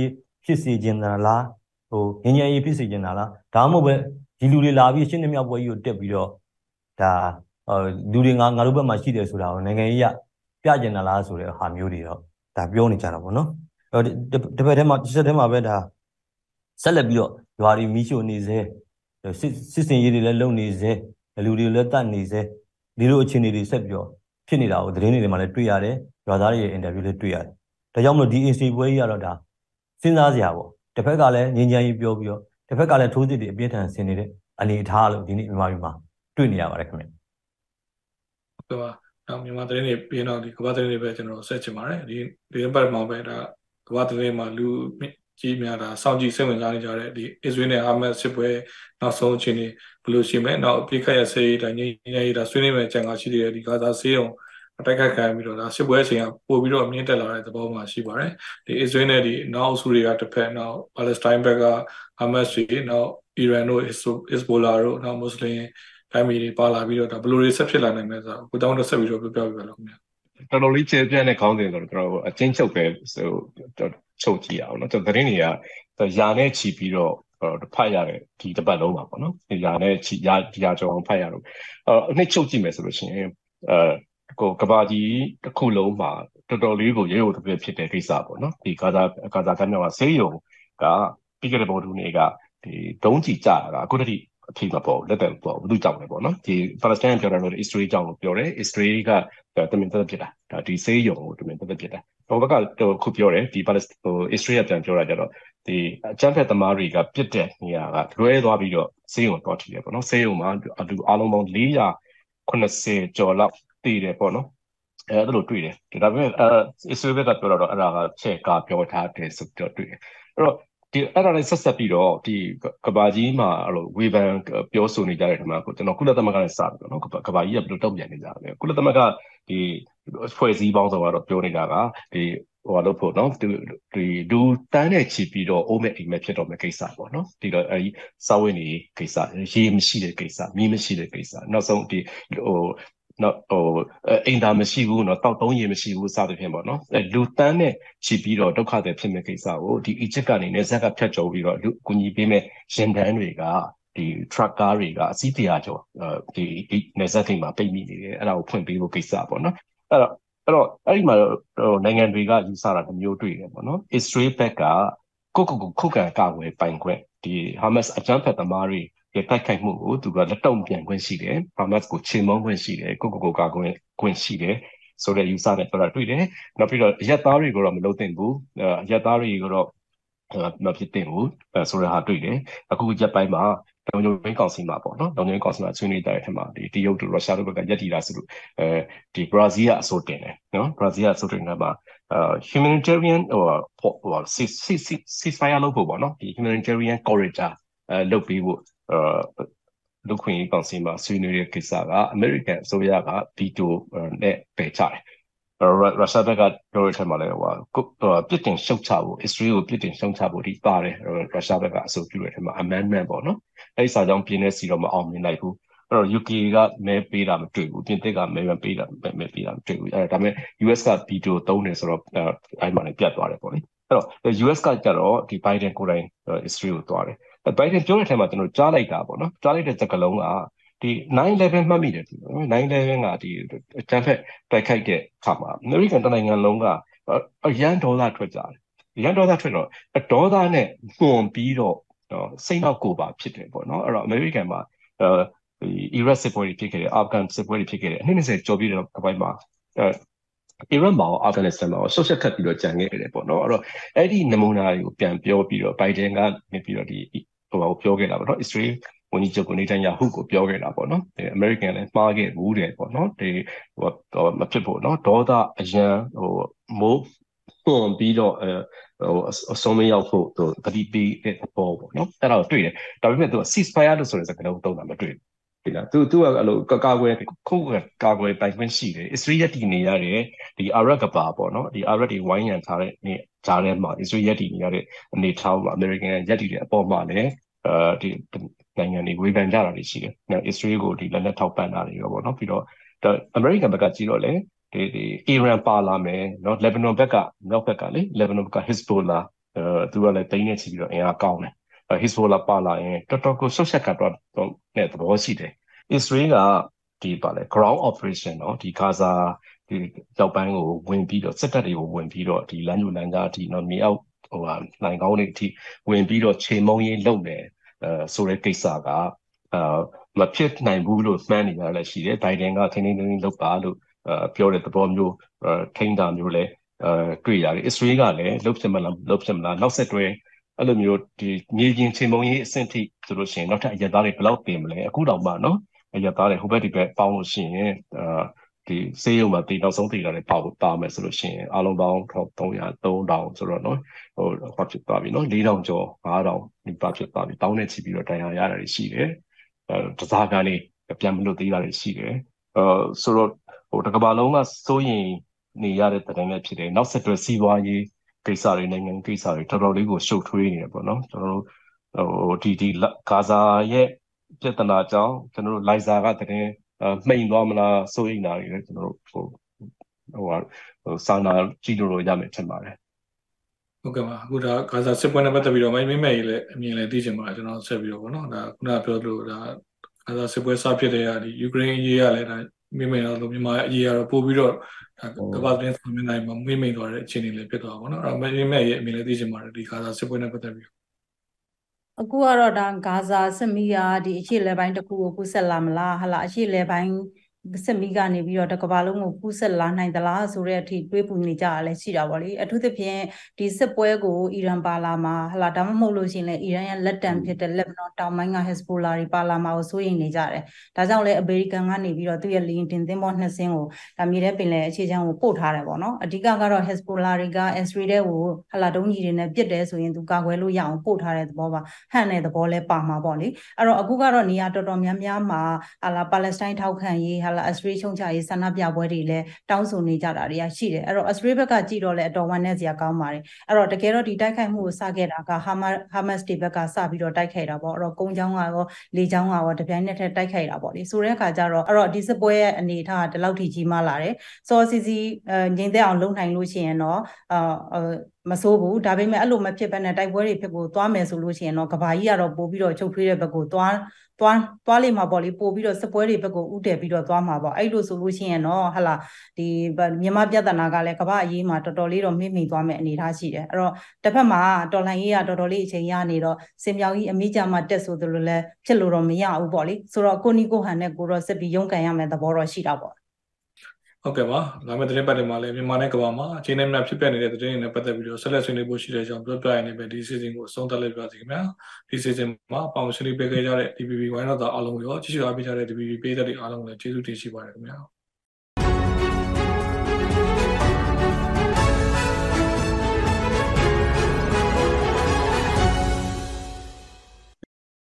[SPEAKER 4] ဖြစ်စေခြင်းလားဟိုငញ្ញရေးဖြစ်စေခြင်းလားဒါမှမဟုတ်ပဲဒီလူတွေလာပြီးရှင်းနေမြောက်ပွဲကြီးကိုတက်ပြီးတော့ဒါလူတွေငါငါတို့ဘက်မှာရှိတယ်ဆိုတာကိုနိုင်ငံရေးရပြကျင်တာလားဆိုတဲ့ဟာမျိုးတွေတော့ဒါပြောနေကြတာပေါ့နော်အဲ့ဒီဘက်ထဲမှာဒီစက်ထဲမှာပဲဒါဆက်လက်ပြီးတော့ရွာတွေမီးရှို့နေစေစစ်စစ်စင်ရေးတွေလည်းလုံနေစေလူတွေလည်းတတ်နေစေဒီလိုအခြေအနေတွေဆက်ပြီးတော့ဖြစ်နေတာကိုသတင်းတွေမှာလည်းတွေ့ရတယ် ရွာသားတွေရဲ့အင်တာဗျူးလည်းတွေ့ရတယ်ဒါကြောင့်မလို့ဒီ AC ပွဲကြီးကတော့ဒါစဉ်းစားစရာပေါ့တစ်ဖက်ကလည်းငြင်းချမ်းကြီးပြောပြီးတော့တစ်ဖက်ကလည်းထိုးစစ်တွေအပြင်းထန်ဆင်နေတဲ့အနေအထားလို့ဒီနေ့မြန်မာပြည်မှာတွေ့နေရပါတယ်ခင်ဗျ
[SPEAKER 1] ဟုတ်ပါတော့မြန်မာသတင်းတွေပြီးတော့ဒီကမ္ဘာသတင်းတွေပဲကျွန်တော်ဆက်ချင်ပါတယ်ဒီဒီပတ်မှာပဲဒါကမ္ဘာသတင်းမှာလူကြီးများတာစောင့်ကြည့်စိတ်ဝင်စားနေကြတဲ့ဒီအစ္စရေးနဲ့ဟာမတ်စစ်ပွဲနောက်ဆုံးအခြေအနေဘယ်လိုရှိမလဲနောက်အပြစ်ခတ်ရစေးတိုင်းငြိမ်းချမ်းရေးဒါဆွေးနွေးမယ့်ကြံကရှိတဲ့ဒီဂါဇာဆေးရုံအ တိုက်ခိုက်ခံပြီးတော့ဒါစစ်ပွဲအချိန်ကပို့ပြီးတော့အမြင့်တက်လာတဲ့သဘောမှာရှိပါတယ်ဒီအစ္စရေးနဲ့ဒီနောက်အစုတွေကတစ်ဖက်နောက်ပါလက်စတိုင်းဘက်ကဟာမတ်စ်တွေနောက်အီရန်တို့အစ္စဘိုလာတို့နောက်မွတ်စလင်တိုင်းပြည်တွေပါလာပြီးတော့ဒါဘယ်လိုတွေဆက်ဖြစ်လာနိုင်မလဲဆိုတော့ကိုတောင်းတော့ဆက်ပြီးတော့ပြောပြပြလို့ခင်ဗျာ
[SPEAKER 3] တော်တော်လေးကျေပြန့်တဲ့ခေါင်းစဉ်ဆိုတော့ကျွန်တော်အချင်းချုပ်ပဲဆိုချုပ်ကြည့်အောင်နော်ကျွန်တော်သတင်းတွေကရာနဲ့ချီပြီးတော့တော့ဖတ်ရတယ်ဒီတစ်ပတ်လုံးပါပေါ့နော်။ရာနဲ့ရာရာကြောင်ဖတ်ရတော့အဲနှစ်ချုပ်ကြည့်မယ်ဆိုလို့ရှိရင်အဲ ကိုကဘာကြီးတစ်ခုလုံးမှာတော်တော်လေးကိုရေရိုတပြည့်ဖြစ်တဲ့ကိစ္စပေါ့နော်ဒီကာဇာကာဇာကမ်းမြောင်ကဆေးရုံကပြီးခဲ့တဲ့ဘော်ဒူနေကဒီဒုံးကြီးကြတာကအခုတည်းအထိမပေါ်လက်တယ်ပေါ့ဘယ်သူကြောင့်လဲပေါ့နော်ဒီပါလက်စတိုင်းပြောတာလို့ Israel ကြောင့်လို့ပြောတယ် Israel ကတမင်သက်ဖြစ်တာဒါဒီဆေးရုံကိုတမင်သက်ဖြစ်တာဟိုဘကတော့ခုပြောတယ်ဒီပါလက်ဟို Israel ပြန်ပြောတာကြတော့ဒီအကြမ်းဖက်သမားတွေကပြစ်တဲ့နေရာကလွဲသွားပြီးတော့ဆေးရုံတော့ထီတယ်ပေါ့နော်ဆေးရုံမှာလူအားလုံးပေါင်း480ကျော်လောက် တည်တယ်ပေါ့နော်အဲဒါလိုတွေ့တယ်ဒါပေမဲ့အဲ Israel ကပြောတော့အဲ့ဒါကချက်ကပြောထားတယ်ဆိုတော့တွေ့တယ်အဲ့တော့ဒီအဲ့ဒါနဲ့ဆက်ဆက်ပြီးတော့ဒီကဘာကြီးမှာအဲ့လိုဝေဖန်ပြောဆိုနေကြတဲ့ထမှာကျွန်တော်ကုလသမဂ္ဂနဲ့စပြီးတော့နော်ကဘာကြီးကဘယ်လိုတုံ့ပြန်နေကြလဲကုလသမဂ္ဂဒီဖွဲ့စည်းပေါင်းဆိုတော့ပြောနေတာကဒီဟိုလို့ဖို့နော်ဒီဒီဒူတန်းနဲ့ချီပြီးတော့အိုးမဲ့အိမ်မဲ့ဖြစ်တော့မဲ့ကိစ္စပေါ့နော်ဒီတော့အဲဒီစာဝတ်နေကိစ္စရေမရှိတဲ့ကိစ္စမီးမရှိတဲ့ကိစ္စနောက်ဆုံးဒီဟို နော်ဟိုအိမ်သာမရှိဘူးနော်တောက်သုံးရေမရှိဘူးစသဖြင့်ပေါ့နော်အဲလူတန်းနဲ့ချီပြီးတော့ဒုက္ခတွေဖြစ်မဲ့ကိစ္စကိုဒီ Egypt ကနေနေဇက်ကဖြတ်ကျော်ပြီးတော့လူအကူအညီပေးမဲ့ရင်တန်းတွေကဒီ truck ကားတွေကအစီးတရာကျော်ဒီနေဇက်ထိန်မှာပိတ်မိနေတယ်အဲ့ဒါကိုဖွင့်ပေးဖို့ကိစ္စပေါ့နော်အဲ့တော့အဲ့တော့အဲ့ဒီမှာနိုင်ငံတွေကယူဆတာမျိုးတွေ့တယ်ပေါ့နော် Israel ဘက်ကကိုကိုကိုခုခံကာကွယ်ပိုင်ခွင့်ဒီ Hamas အကြမ်းဖက်သမားတွေ ရဲ့တိုက်ခိုက်မှုကိုသူကလက်တုံ့ပြန်ခွင့်ရှိတယ်။ဟာမတ်ကိုချေမှုန်းခွင့်ရှိတယ်။ကိုကိုကိုကာကွယ်ခွင့်ရှိတယ်ဆိုတဲ့ယူဆနဲ့ပြောတာတွေ့တယ်။နောက်ပြီးတော့ရက်သားတွေကိုတော့မလုပ်သင့်ဘူး။ရက်သားတွေကိုတော့မဖြစ်သင့်ဘူးဆိုတဲ့ဟာတွေ့တယ်။အခုရက်ပိုင်းမှာလုံခြုံရေးကောင်စီမှာပေါ့နော်လုံခြုံရေးကောင်စီမှာဆွေးနွေးတဲ့အထက်မှာဒီတရုတ်တို့ရုရှားတို့ဘက်ကယက်တီတာဆိုလို့အဲဒီဘရာဇီးကအဆိုတင်တယ်နော်ဘရာဇီးကအဆိုတင်တယ်မှာအဲ humanitarian ဟိုဟို ceasefire လုပ်ဖို့ပေါ့နော်ဒီ humanitarian corridor အဲလုပ်ပြီးဖို့အဲ လူခွင့်ရေးကောင်စီမှာဆွေးနွေးတဲ့ကိစ္စကအမေရိကန်အစိုးရကဗီတိုနဲ့ပယ်ချတယ်ရုရှားဘက်ကပြောရတဲ့မှာလည်းဟိုပြစ်တင်ရှုတ်ချဖို့ Israel ကိုပြစ်တင်ရှုတ်ချဖို့ဒီပါတယ်ရုရှားဘက်ကအဆိုပြုရတဲ့မှာ amendment ပေါ့နော်အဲ့ဒီစာကြောင်းပြင်းနေစီတော့မအောင်မြင်နိုင်ဘူးအဲ့တော့ UK ကမဲပေးတာမတွေ့ဘူးပြင်သစ်ကမဲမပေးတာမဲပေးတာမတွေ့ဘူးအဲ့ဒါဒါပေမဲ့ US ကဗီတိုသုံးတယ်ဆိုတော့အဲ့မှာလည်းပြတ်သွားတယ်ပေါ့လေအဲ့တော့ US ကကြတော့ဒီ Biden ကိုယ်တိုင် Israel ကိုသွားတယ် ဘိုင်ဒန်ပြောတဲ့အထက်မှာကျွန်တော်ကြားလိုက်တာပေါ့နော်ကြားလိုက်တဲ့စကားလုံးကဒီ911မှတ်မိတယ်ဒီ911ကဒီအချမ်းဖက်တိုက်ခိုက်တဲ့အခါမှာအမေရိကန်တနိုင်ငံလုံးကအရန်ဒေါ်လာထွက်ကြတယ်ရန်ဒေါသထွက်တော့ဒေါသနဲ့ပွန်ပြီးတော့စိတ်နောက်ကိုပါဖြစ်တယ်ပေါ့နော်အဲ့တော့အမေရိကန်မှာအဲဒီအီရတ်စစ်ပွဲတွေဖြစ်ခဲ့တယ်အာဖဂန်စစ်ပွဲတွေဖြစ်ခဲ့တယ်အနှစ်20ကျော်ပြီးတော့ကပိုင်းမှာအဲအီရတ်မှာအာဖဂန်နစ္စတန်မှာဆော့ရှက်ခတ်ပြီးတော့ကြံခဲ့တယ်ပေါ့နော်အဲ့တော့အဲ့ဒီနမူနာတွေကိုပြန်ပြောပြီးတော့ဘိုင်ဒန်ကနေပြီးတော့ဒီ ဟိုပြောခဲ့တာပေါ့နော်အစ္စရေးဝန်ကြီးချုပ်ကိုနေတန်ယာဟုကိုပြောခဲ့တာပေါ့နော်ဒီအမေရိကန်လည်းမှားခဲ့ဘူးတယ်ပေါ့နော်ဒီဟိုမဖြစ်ဖို့နော်ဒေါသအရန်ဟိုမိုးပွန်ပြီးတော့အဲဟိုအဆုံးမရောက်ဖို့သူတတိပေးတဲ့ပေါ်ပေါ့နော်အဲ့ဒါကိုတွေ့တယ်ဒါပေမဲ့သူက ceasefire လို့ဆိုတဲ့စကားလုံးသုံးတာမတွေ့ဘူးဒီလားသူသူကအဲ့လိုကာကွယ်ခုတ်ကာကွယ်ပိုင်ခွင့်ရှိတယ်အစ္စရေးရည်တည်နေရတဲ့ဒီအာရက်ကပါပေါ့နော်ဒီအာရက်တွေဝိုင်းရံထားတဲ့နေ ဂျားထဲမှာအစ္စရေးရည်တည်နေရတဲ့အနေထားမှာအမေရိကန်ရည်တည်တဲ့အပေါ်မှာလည်းအဲဒီနိုင်ငံတွေဝေဖန်ကြတာတွေရှိတယ်။အစ္စရေးကိုဒီလက်နက်ထောက်ပံ့တာတွေရောပေါ့နော်ပြီးတော့အမေရိကန်ဘက်ကကြည့်တော့လေဒီဒီအီရန်ပါလာမယ်နော်လက်ဘနွန်ဘက်ကမြောက်ဘက်ကလေလက်ဘနွန်ဘက်ကဟစ်ဘိုလာအဲသူကလည်းတိန်းနေချပြီးတော့အင်အားကောင်းတယ်ဟစ်ဘိုလာပါလာရင်တော်တော်ကိုဆွတ်ဆက်ကတော့တဲ့သဘောရှိတယ်အစ္စရေးကဒီပါလေ ground operation เนาะဒီဂါဇာ ဒီရောက်ပိုင်းကိုဝင်ပြီးတော့စစ်တပ်တွေကိုဝင်ပြီးတော့ဒီလမ်းညွှန်လမ်းကြားအထိနော်မြေအောက်ဟိုဟာနိုင်ကောင်းတွေအထိဝင်ပြီးတော့ချိန်မုံရင်းလုပ်တယ်အဲဆိုတဲ့ကိစ္စကအာမဖြစ်နိုင်ဘူးလို့မှန်းနေတာလည်းရှိတယ်ဘိုင်ဒန်ကထိန်းထိန်းသိမ်းသိမ်းလုပ်ပါလို့ပြောတဲ့သဘောမျိုးထိန်းတာမျိုးလည်းအဲတွေ့ရတယ်အစ္စရေးကလည်းလုတ်ဖြစ်မလားလုတ်ဖြစ်မလားနောက်ဆက်တွဲအဲ့လိုမျိုးဒီမြေပြင်ချိန်မုံရေးအဆင့်ထိဆိုလို့ရှိရင်နောက်ထပ်အရသားတွေဘယ်လောက်ပြင်မလဲအခုတောင်မှနော်အရသားတွေဟိုဘက်ဒီဘက်ပေါင်းလို့ရှိရင်အာ ဒီစေးရုံမှာတည်နောက်ဆုံးတည်တာတွေပေါ့ပါမယ်ဆိုလို့ရှိရင်အလုံးပေါင်း300 3000ဆိုတော့နော်ဟိုဟောဖြစ်သွားပြီနော်4000ကျော်5000ဒီပါဖြစ်သွားပြီတောင်းနေချီပြီးတော့တရားရတာတွေရှိတယ်အဲတစားကနေပြန်မလို့သေးတာတွေရှိတယ်အဲဆိုတော့ဟိုတစ်ကမ္ဘာလုံးကစိုးရင်နေရတဲ့တိုင်လည်းဖြစ်တယ်နောက်ဆက်တွဲစီးပွားရေးကိစ္စတွေနိုင်ငံကိစ္စတွေတော်တော်လေးကိုရှုပ်ထွေးနေတယ်ပေါ့နော်ကျွန်တော်တို့ဟိုဒီဒီဂါဇာရဲ့ပြဿနာကြောင့်ကျွန်တော်တို့လိုက်ဇာကတည်း မှိန်သွားမလားစိုးရိမ်တာတွေလည်းကျွန်တော်တို့ဟိုဟိုဟိုစာနာကြည့်လို့ရမယ်ထင်ပါတယ်
[SPEAKER 1] ဟုတ်ကဲ့ပါအခုဒါဂါဇာစစ်ပွဲနဲ့ပတ်သက်ပြီးတော့မိုင်းမိမဲ့ရေးလည်းအမြင်လည်းသိချင်ပါတယ်ကျွန်တော်ဆက်ပြီးတော့ဗောနော်ဒါခုနကပြောလို့ဒါဂါဇာစစ်ပွဲစဖြစ်တဲ့ကဒီယူကရိန်းအရေးကလည်းဒါမိမိတော့လို့မြန်မာအရေးကတော့ပို့ပြီးတော့ကမ္ဘာသတင်းဆောင်မြင်နိုင်မှာမိမိသွားတဲ့အခြေအနေလေးဖြစ်သွားပါတော့အဲ့တော့မိမိရဲ့အမြင်လေးသိချင်ပါတယ်ဒီဂါဇာစစ်ပွဲနဲ့ပတ်သက်ပြီး
[SPEAKER 2] အခုကတော့ဒါဂါဇာစစ်မီးကဒီအခြေလဲပိုင်းတစ်ခုကိုကူးဆက်လာမလားဟလာအခြေလဲပိုင်း စစ်မီးကနေပြီးတော့တကဘာလုံးကိုကူးဆက်လာနိုင်သလားဆိုတဲ့အထိတွေးပူနေကြရလဲရှိတာပေါ့လေအထူးသဖြင့်ဒီစစ်ပွဲကိုအီရန်ပါလာမှာဟလာဒါမှမဟုတ်လို့ရှိရင်လည်းအီရန်ရဲ့လက်တံဖြစ်တဲ့လက်ဘနွန်တောင်ပိုင်းကဟက်စဘိုလာတွေပါလာမှာကိုစိုးရိမ်နေကြတယ်ဒါကြောင့်လည်းအမေရိကန်ကနေပြီးတော့သူ့ရဲ့လီယင်တင်သင်းဘောနှစ်စင်းကိုဒါမြေထဲပင်လယ်အခြေချမ်းကိုပို့ထားတယ်ပေါ့နော်အဓိကကတော့ဟက်စဘိုလာတွေက S3 တဲ့ကိုဟလာတုံးကြီးတွေနဲ့ပြစ်တယ်ဆိုရင်သူကာကွယ်လို့ရအောင်ပို့ထားတဲ့သဘောပါဟန့်တဲ့သဘောလဲပါမှာပေါ့လေအဲ့တော့အခုကတော့နေရာတော်တော်များများမှာဟလာပါလက်စတိုင်းထောက်ခံရေးဟလာ S3 ရှုံချရေးဆန္ဒပြပွဲတွေလည်းတောင်းဆိုနေကြတာတွေကရှိတယ်အဲ့တော့ Australia ဘက်ကကြည့်တော့လည်းအတော်ဝမ်းနည်းစရာကောင်းပါတယ်အဲ့တော့တကယ်တော့ဒီတိုက်ခိုက်မှုကိုစခဲ့တာက Hamas Hamas တွေဘက်ကစပြီးတော့တိုက်ခိုက်တာပေါ့အဲ့တော့ကုန်းချောင်းကရောလေချောင်းကရောတပြိုင်နက်တည်းတိုက်ခိုက်တာပေါ့လေဆိုတဲ့အခါကျတော့အဲ့တော့ဒီစစ်ပွဲရဲ့အနေအထားကဒီလောက်ထိကြီးမားလာတယ်စောစီစီငြိမ်သက်အောင်လုပ်နိုင်လို့ရှိရင်တော့အာ မဆိုးဘူးဒါပေမဲ့အဲ့လိုမဖြစ်ဘဲနဲ့တိုက်ပွဲတွေဖြစ်ကိုသွားမယ်ဆိုလို့ရှိရင်တော့ကဘာကြီးကတော့ပို့ပြီးတော့ချုပ်ထွေးတဲ့ဘက်ကိုသွားသွားသွားလိမ့်မှာပေါ့လေပို့ပြီးတော့စပွဲတွေဘက်ကိုဥတည်ပြီးတော့သွားမှာပေါ့အဲ့လိုဆိုလို့ရှိရင်တော့ဟလာဒီမြန်မာပြဿနာကလည်းကဘာအရေးမှာတော်တော်လေးတော့မိမိသွားမယ်အနေထားရှိတယ်အဲ့တော့တစ်ဖက်မှာတော်လှန်ရေးကတော်တော်လေးအချိန်ရနေတော့စင်မြောင်ကြီးအမိကြမှာတက်ဆိုသလိုလဲဖြစ်လို့တော့မရဘူးပေါ့လေဆိုတော့ကိုနီကိုဟန်နဲ့ကိုတော့စစ်ပြီးရုန်းကန်ရမယ်သဘောတော့ရှိတာပေါ့
[SPEAKER 1] ဟုတ်ကဲ့ပါလာမယ့်သတင်းပတ်တွေမှာလည်းမြန်မာနဲ့ကမ္ဘာမှာအချိန်နဲ့များဖြစ်ပျက်နေတဲ့သတင်းတွေနဲ့ပတ်သက်ပြီးတော့ဆက်လက်ဆွေးနွေးဖို့ရှိတဲ့အကြောင်းပြောပြရနေပဲဒီ season ကိုအဆုံးသတ်လိုက်ပါစီခင်ဗျာဒီ season မှာပေါင်ဆွေးနွေးပေးခဲ့ကြတဲ့ DPP ဝိုင်းတော်သားအားလုံးကိုရောကြည့်ရှုအားပေးကြတဲ့ DPP ပေးသက်တွေအားလုံးကိုလည်းကျေးဇူးတင်ရှိပါတယ်ခင်ဗျာ